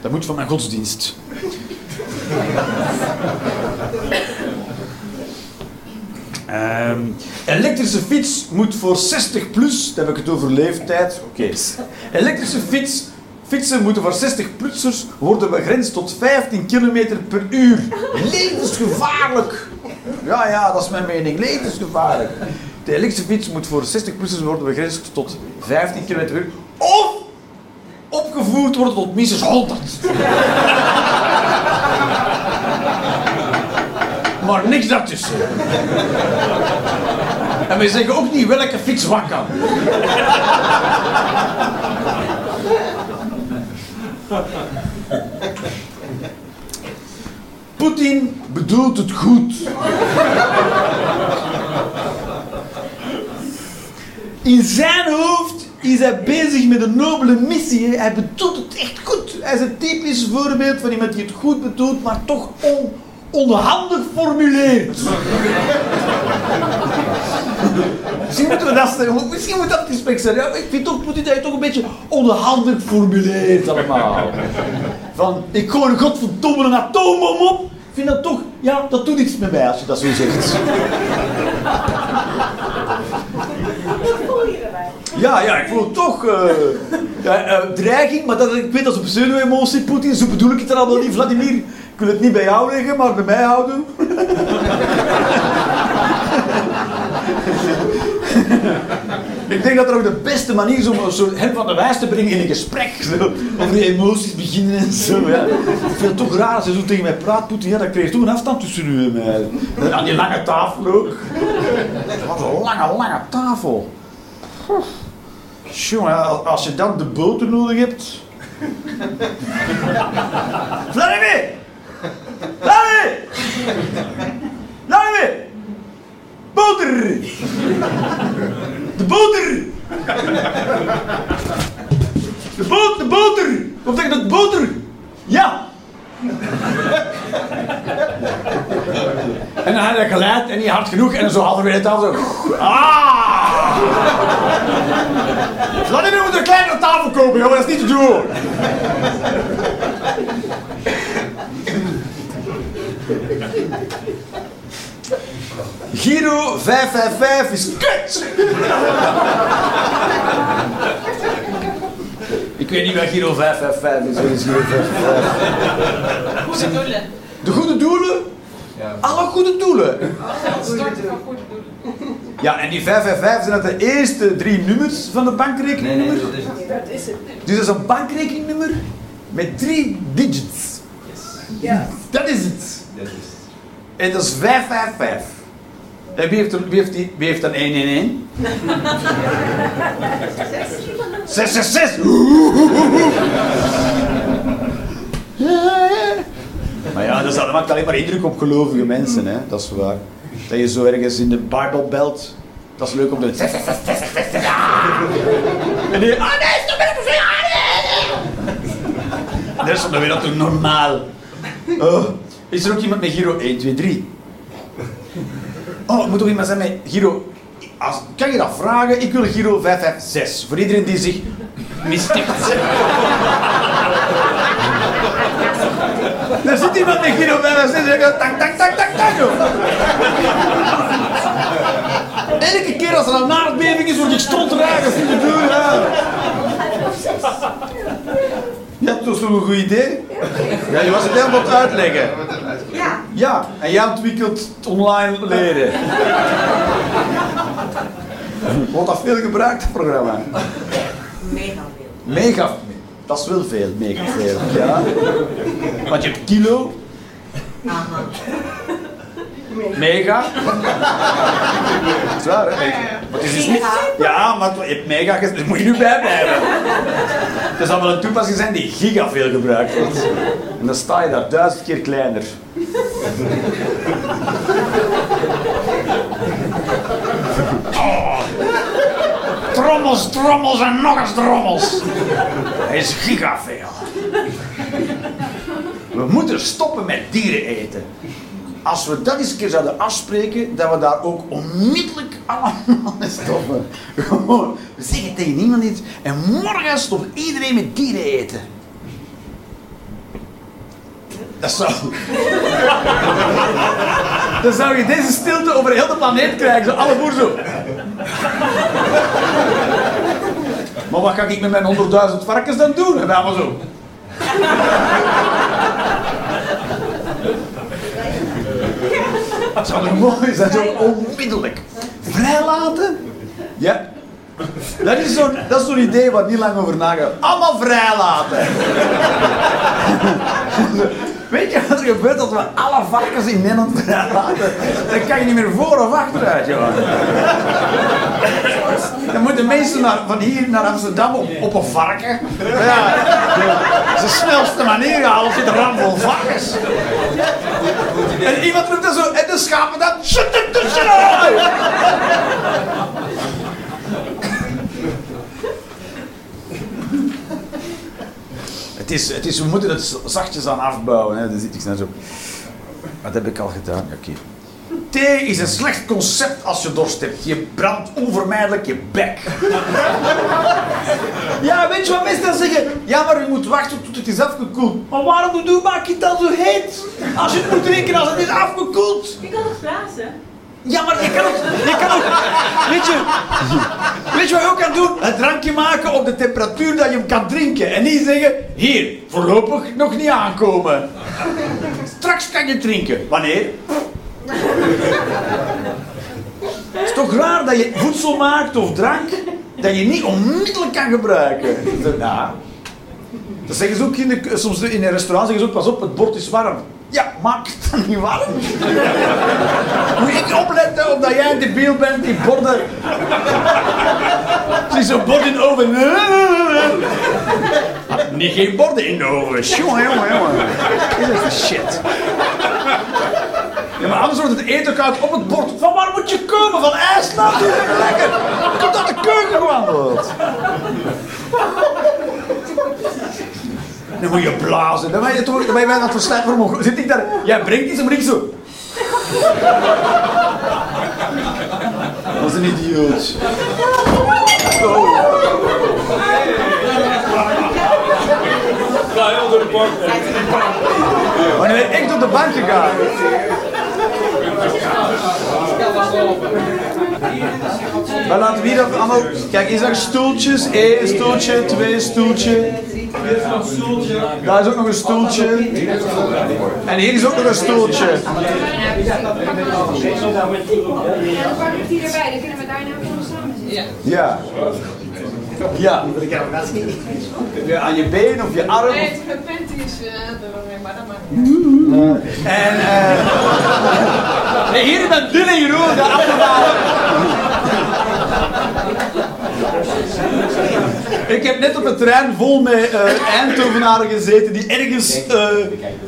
Dat moet van mijn godsdienst. Ehm, elektrische fiets moet voor 60 plus, dan heb ik het over leeftijd. Oké. Elektrische fiets, fietsen moeten voor 60 plussers worden begrensd tot 15 km per uur. Levensgevaarlijk! Ja, ja, dat is mijn mening. Levensgevaarlijk. De elektrische fiets moet voor 60 plussers worden begrensd tot 15 km per uur. Of opgevoerd worden tot minstens 100. Maar niks daartussen. En wij zeggen ook niet welke fiets wat kan. Poetin bedoelt het goed. In zijn hoofd is hij bezig met een nobele missie. Hij bedoelt het echt goed. Hij is een typisch voorbeeld van iemand die het goed bedoelt, maar toch on, onhandig formuleert. misschien moeten we dat zeggen. Misschien moet dat het gesprek zijn. Ja, ik vind toch, moet dat je toch een beetje onhandig formuleert allemaal. Van, ik gooi een godverdomme een atoombom op. Ik vind dat toch, ja, dat doet iets met mij als je dat zo zegt. Wat voel je erbij? Ja, ja, ik voel toch eh, eh, dreiging, maar dat, ik weet dat is een pseudo-emotie, Poetin, zo bedoel ik het er al wel niet, Vladimir. Ik wil het niet bij jou leggen, maar bij mij houden. ik denk dat er ook de beste manier is om zo hem van de wijs te brengen in een gesprek. Zo, over die emoties beginnen en zo. Ja. Ik vind het toch raar als hij zo tegen mij praat, Poetin. Ja, krijg je toch een afstand tussen u en mij. Aan die lange tafel ook. Wat een lange, lange tafel. Jongen, als je dan de boter nodig hebt. Vladimir! Vladimir! Vladimir! Boter! De boter! De boot, de boter! Of zeg dat boter? Ja! En dan had hij geleid en niet hard genoeg en zo halverwege het af zo. Ah! Vladimir moet een kleinere tafel kopen, jongen, dat is niet te doen. Giro 555 is kut! Ik weet niet wat Giro 555 is. Giro 555? Goede doelen. De goede doelen? Alle goede doelen. Van goede doelen. Ja, en die 555 zijn dat de eerste drie nummers van de bankrekeningnummer. dat is het. Dat is het. Dus dat is een bankrekeningnummer met drie digits. Ja. Dat is het. Dat is het. En dat is 555. En wie heeft, er, wie heeft, die, wie heeft dan 111? 666! Maar ja, dat, is, dat maakt alleen maar indruk op gelovige mensen, hè? dat is waar. Dat je zo ergens in de Bible belt, dat is leuk om te... En die... Ah nee, stop met het En dat is dan weer natuurlijk normaal. Oh, is er ook iemand met Giro 1, 2, 3? Oh, moet toch iemand zijn met Giro... Als, kan je dat vragen? Ik wil Giro 556. Voor iedereen die zich mistikt. Er zit iemand met Giro 556 en zegt tak, tak, tak, tak, tak. joh. Elke keer als er een aardbeving is, word ik stronteraar in de deur. Ja. Ja, is toch een goed idee? Ja, je was het helemaal aan het uitleggen. Ja. Ja, en jij ontwikkelt het online leren. Wordt dat veel gebruikt, het programma? Mega veel. Mega. Dat is wel veel, mega veel. Ja. Want je hebt kilo. Aha. Mega. Dat is waar, hè? Maar het is dus niet... Ja, maar je hebt mega gezegd, daar moet je nu bij blijven. Het zal wel een toepassing zijn die giga veel gebruikt wordt. En dan sta je daar duizend keer kleiner. Trommels, trommels en nog eens trommels. Hij is giga veel. We moeten stoppen met dieren eten. Als we dat eens een keer zouden afspreken, dat we daar ook onmiddellijk allemaal stoppen. Gewoon, we zeggen tegen niemand iets en morgen stopt iedereen met dieren eten. Dat zou... Dan zou je deze stilte over heel de planeet krijgen, zo alle boeren zo. Maar wat ga ik met mijn 100.000 varkens dan doen? En wij allemaal zo. Dat zou toch mooi zijn, zo onmiddellijk. Vrijlaten? Ja. Dat is zo'n dat idee waar niet lang over nagaan. Allemaal vrijlaten. Weet je wat er gebeurt als we alle varkens in Nederland vrijlaten? Dan kan je niet meer voor of achteruit, joh. Dan moeten mensen naar, van hier naar Amsterdam op, op een varken. Ja, dat is de snelste manier, ja, als je de ram vol varkens. En iemand roept dan zo, en de schapen dan, Het is, het is, we moeten het zachtjes aan afbouwen. Hè. Dat zit ik net zo. Dat heb ik al gedaan. Ja, Oké. Thee is een slecht concept als je dorst hebt. Je brandt onvermijdelijk je bek. Ja, weet je wat mensen dan zeggen? Ja, maar je moet wachten tot het is afgekoeld. Maar waarom doe je, maak je het dan zo heet? Als je het moet drinken als het is afgekoeld. Je kan het blazen. Ja, maar je kan ook, weet je, weet je wat je ook kan doen? Een drankje maken op de temperatuur dat je hem kan drinken. En niet zeggen, hier, voorlopig nog niet aankomen. Straks kan je drinken. Wanneer? Het is toch raar dat je voedsel maakt of drank dat je niet onmiddellijk kan gebruiken. Ja. Dat zeggen ze ook in de, soms in een restaurant, zeggen ze ook, pas op, het bord is warm. Ja, maak het dan niet warm. Moet ik opletten of dat jij een debiel bent die borden... Zie zo'n bord in de oven. Nee, geen borden in de oven. Jongen, jongen, jongen. Dit is shit. Ja, maar anders wordt het eten koud op het bord. Van waar moet je komen? Van IJsland? Is lekker. Komt aan de keuken gewandeld. Dan moet je blazen. Dan ben je toch dan ben je aan het verslijten vermogen. Zit ik daar? Jij brengt iets en ik zo. Dat is een idioot. Oh. Ga door de bank. Ben ik op de bank gegaan. Maar laten we hier allemaal... Kijk, hier zijn stoeltjes. Eén stoeltje, twee stoeltje. Daar is ook nog een stoeltje. En hier is ook nog een stoeltje. Ja, pak die erbij, dan kunnen we daar nou samen zitten. Ja. Ja. Ja, Aan je been of je arm. Nee, het panty is maar dat niet En eh. nee, hier ben Dylan en Jeroen, de appelwagen. Ik heb net op een trein vol met eh, Eindhovenaren gezeten die ergens eh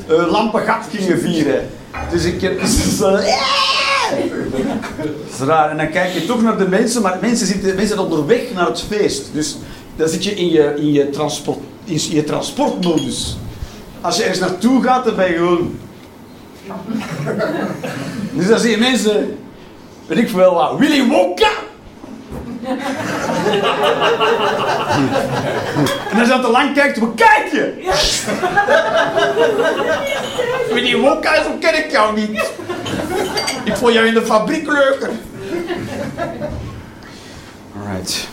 eh, lampengat gingen vieren. Dus ik heb. Dat is raar. En dan kijk je toch naar de mensen, maar mensen zitten mensen zijn onderweg naar het feest. Dus dan zit je in je, in je, transport, in je transportmodus. Als je ergens naartoe gaat, dan ben je gewoon... Dus dan zie je mensen, weet ik veel Willy Wonka! En als je dan te lang kijkt, hoe kijk je? Willy Wonka, zo ken ik jou niet. Ik vond jou in de fabriek leuker. Alright.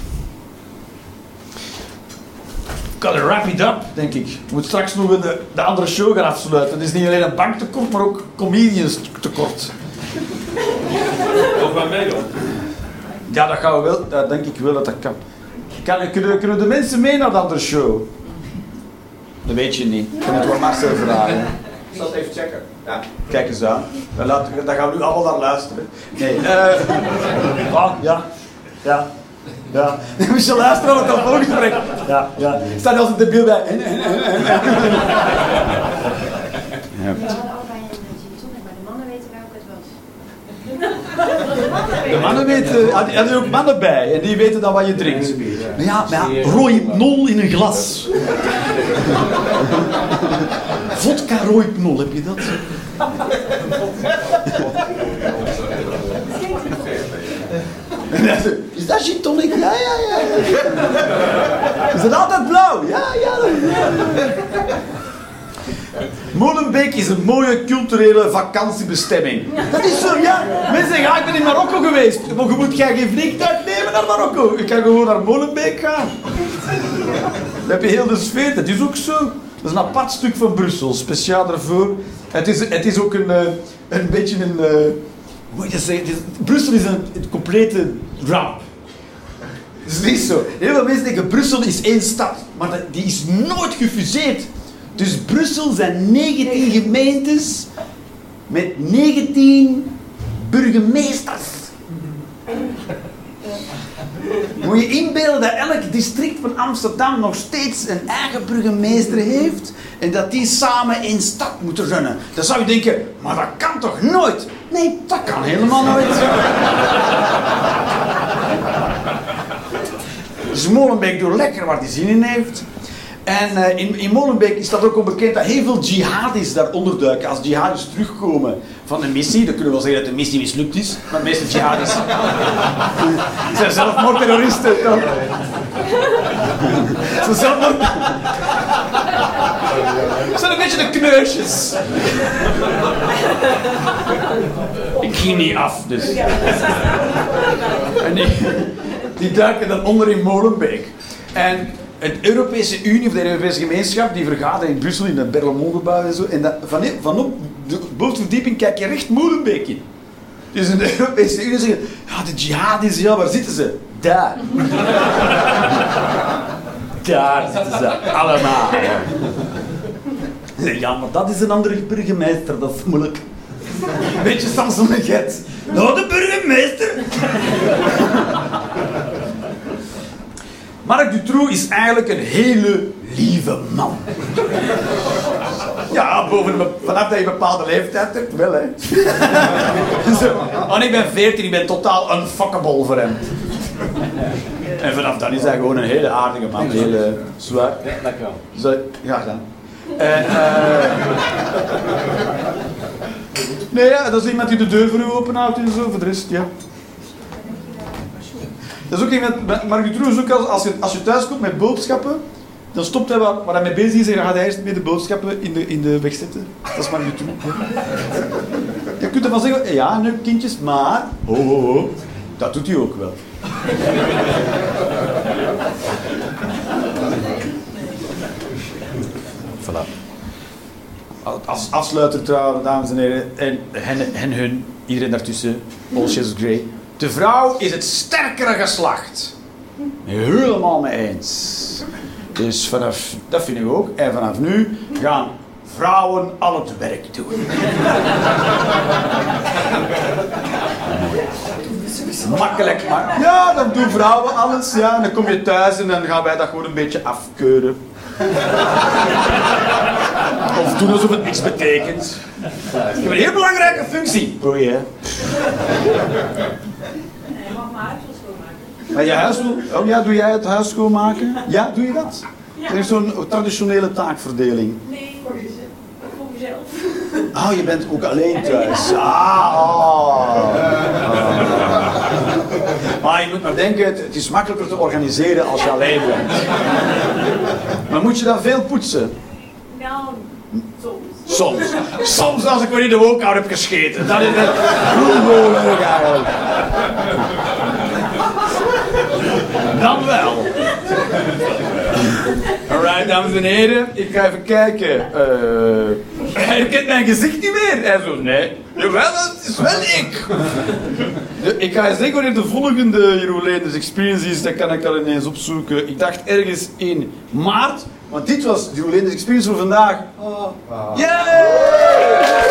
Gotta wrap it up, denk ik. Ik moet straks nog de, de andere show gaan afsluiten. Het is niet alleen een banktekort, maar ook comedians tekort. Ook bij mij dan. Ja, dat gaan we wel. Dat denk ik wel dat dat kan. kan kunnen, kunnen de mensen mee naar de andere show? Dat weet je niet. Ik kan het wel Marcel vragen. Ik zal het even checken. Ja. Kijk eens aan. Dan, laten we, dan gaan we nu allemaal naar luisteren. Nee, eh. ah, ja. Ja. Ja. Dan moet je luisteren naar het telefoongesprek. Ja, ja. Staat er als een debiel bij. En, en, en, en. Ja. We hadden allebei een gin tonic, maar de mannen weten welke het was. De mannen weten, er zijn ook mannen bij en die weten dan wat je drinkt. Maar ja, maar ja in een glas. Vodka Rohypnol, heb je dat? Is dat gin tonic? Ja, ja, ja. ja. Is het altijd blauw? Ja, ja. Molenbeek is een mooie culturele vakantiebestemming. Dat is zo, ja. Mensen zeggen, ik ben in Marokko geweest. Maar je moet geen vliegtuig nemen naar Marokko. Je kan gewoon naar Molenbeek gaan. Dan heb je heel de sfeer. Dat is ook zo. Dat is een apart stuk van Brussel, speciaal daarvoor. Het is, het is ook een, eh, een beetje een... eh, hoe moet je dat zeggen? Brussel is een, een complete ramp. Dat is niet zo. Heel veel mensen denken Brussel is één stad, maar die is nooit gefuseerd. Dus Brussel zijn 19 gemeentes met 19 burgemeesters. Moet je inbeelden dat elk district van Amsterdam nog steeds een eigen burgemeester heeft en dat die samen één stad moeten runnen. Dan zou je denken, maar dat kan toch nooit? Nee, dat kan helemaal nooit. Dus Molenbeek doet lekker waar hij zin in heeft. En eh, in, in Molenbeek is dat ook al bekend dat heel veel jihadis daar onderduiken. Als jihadis terugkomen van een missie, dan kunnen we wel zeggen dat de missie mislukt is. Maar de meeste jihadis zijn zelfmoordterroristen. toch? Ze zijn zelfmoord... Ze zijn een beetje de kneusjes. Ik ging niet af, dus. En die, die duiken dan onder in Molenbeek. En het Europese Unie, of de Europese gemeenschap, die vergadert in Brussel in het Berlaymont-gebouw en zo. En dat, van, vanop de bovenverdieping kijk je recht Molenbeek in. Dus in de Europese Unie zeggen, ja, de jihadis, ja, waar zitten ze? Daar. Daar zitten ze, allemaal. Ja, maar dat is een andere burgemeester, dat is moeilijk. Een beetje Samson en Gert. Nou, de burgemeester. Marc Dutroux is eigenlijk een hele lieve man. Ja, boven vanaf dat je een bepaalde leeftijd hebt, wel hè. Zo. Oh, ik ben 14, ik ben totaal unfuckable voor hem. En vanaf dan is hij gewoon een hele aardige man, een hele zwaar. Ja, dankjewel. Zo, ja, gedaan. En, eh, nee, ja, dat is iemand die de deur voor u openhoudt en zo, voor de rest, ja. Dat is ook iemand, Mark Dutroux is ook als, als, je, als je thuis komt met boodschappen, dan stopt hij waar, waar hij mee bezig is en dan gaat hij eerst mee de boodschappen in de, in de weg zetten. Dat is Mark Dutroux. Je kunt ervan zeggen, ja, nu kindjes, maar, ho, ho, ho, dat doet hij ook wel. Voilà. Als afsluiter trouwens, dames en heren, en hen, hen hun, iedereen daartussen, all shades grey. De vrouw is het sterkere geslacht. Helemaal mee eens. Dus vanaf, dat vind ik ook. En vanaf nu gaan vrouwen al het werk doen. Makkelijk, maar ja, dan doen vrouwen alles. Ja, dan kom je thuis en dan gaan wij dat gewoon een beetje afkeuren. Of doen alsof het niks betekent. Ik heb een heel belangrijke functie. Ja. Nee, je mag mijn huis wel schoonmaken. Maar je huis wil... Oh ja, doe jij het huis schoonmaken? Ja, doe je dat? Ja. Er is zo'n traditionele taakverdeling. Nee, voor jezelf. Mezelf. Oh, je bent ook alleen thuis. Ah, oh. Maar je moet maar denken, het, het is makkelijker te organiseren als je alleen bent. Maar moet je dan veel poetsen? Soms. Soms. Als ik weer in de woonkamer heb gescheten. Dat is het eigenlijk. Dan wel. Alright, dames en heren. Ik ga even kijken. Eh hij herkent mijn gezicht niet meer. Hij zo, nee. Jawel, het is wel ik. Ik ga eens zeggen wanneer de volgende Jeroen Leenders Experience is. Dat kan ik al ineens opzoeken. Ik dacht ergens in maart. Want dit was Jeroen Leenders Experience voor vandaag. Yay!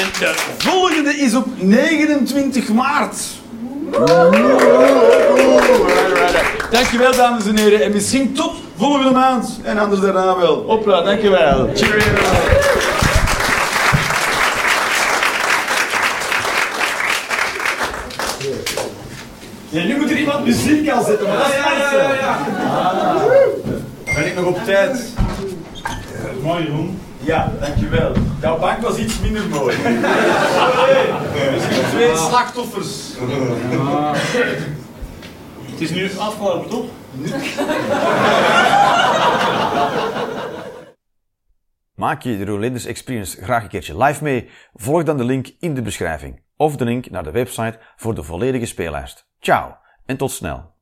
En de volgende is op 29 maart. Dankjewel dames en heren. En misschien tot volgende maand. En anders daarna wel. Hopla, dankjewel. Cheerio. Ja, nu moet er iemand muziek aan zetten. Maar dat is ja, ja, ja, Ben ik nog op tijd? Mooi, Jeroen. Ja, dankjewel. Jouw bank was iets minder mooi. Misschien twee slachtoffers. Het is nu afgelopen, toch? Maak je de Rolanders Experience graag een keertje live mee? Volg dan de link in de beschrijving of de link naar de website voor de volledige speellijst. Ciao en tot snel.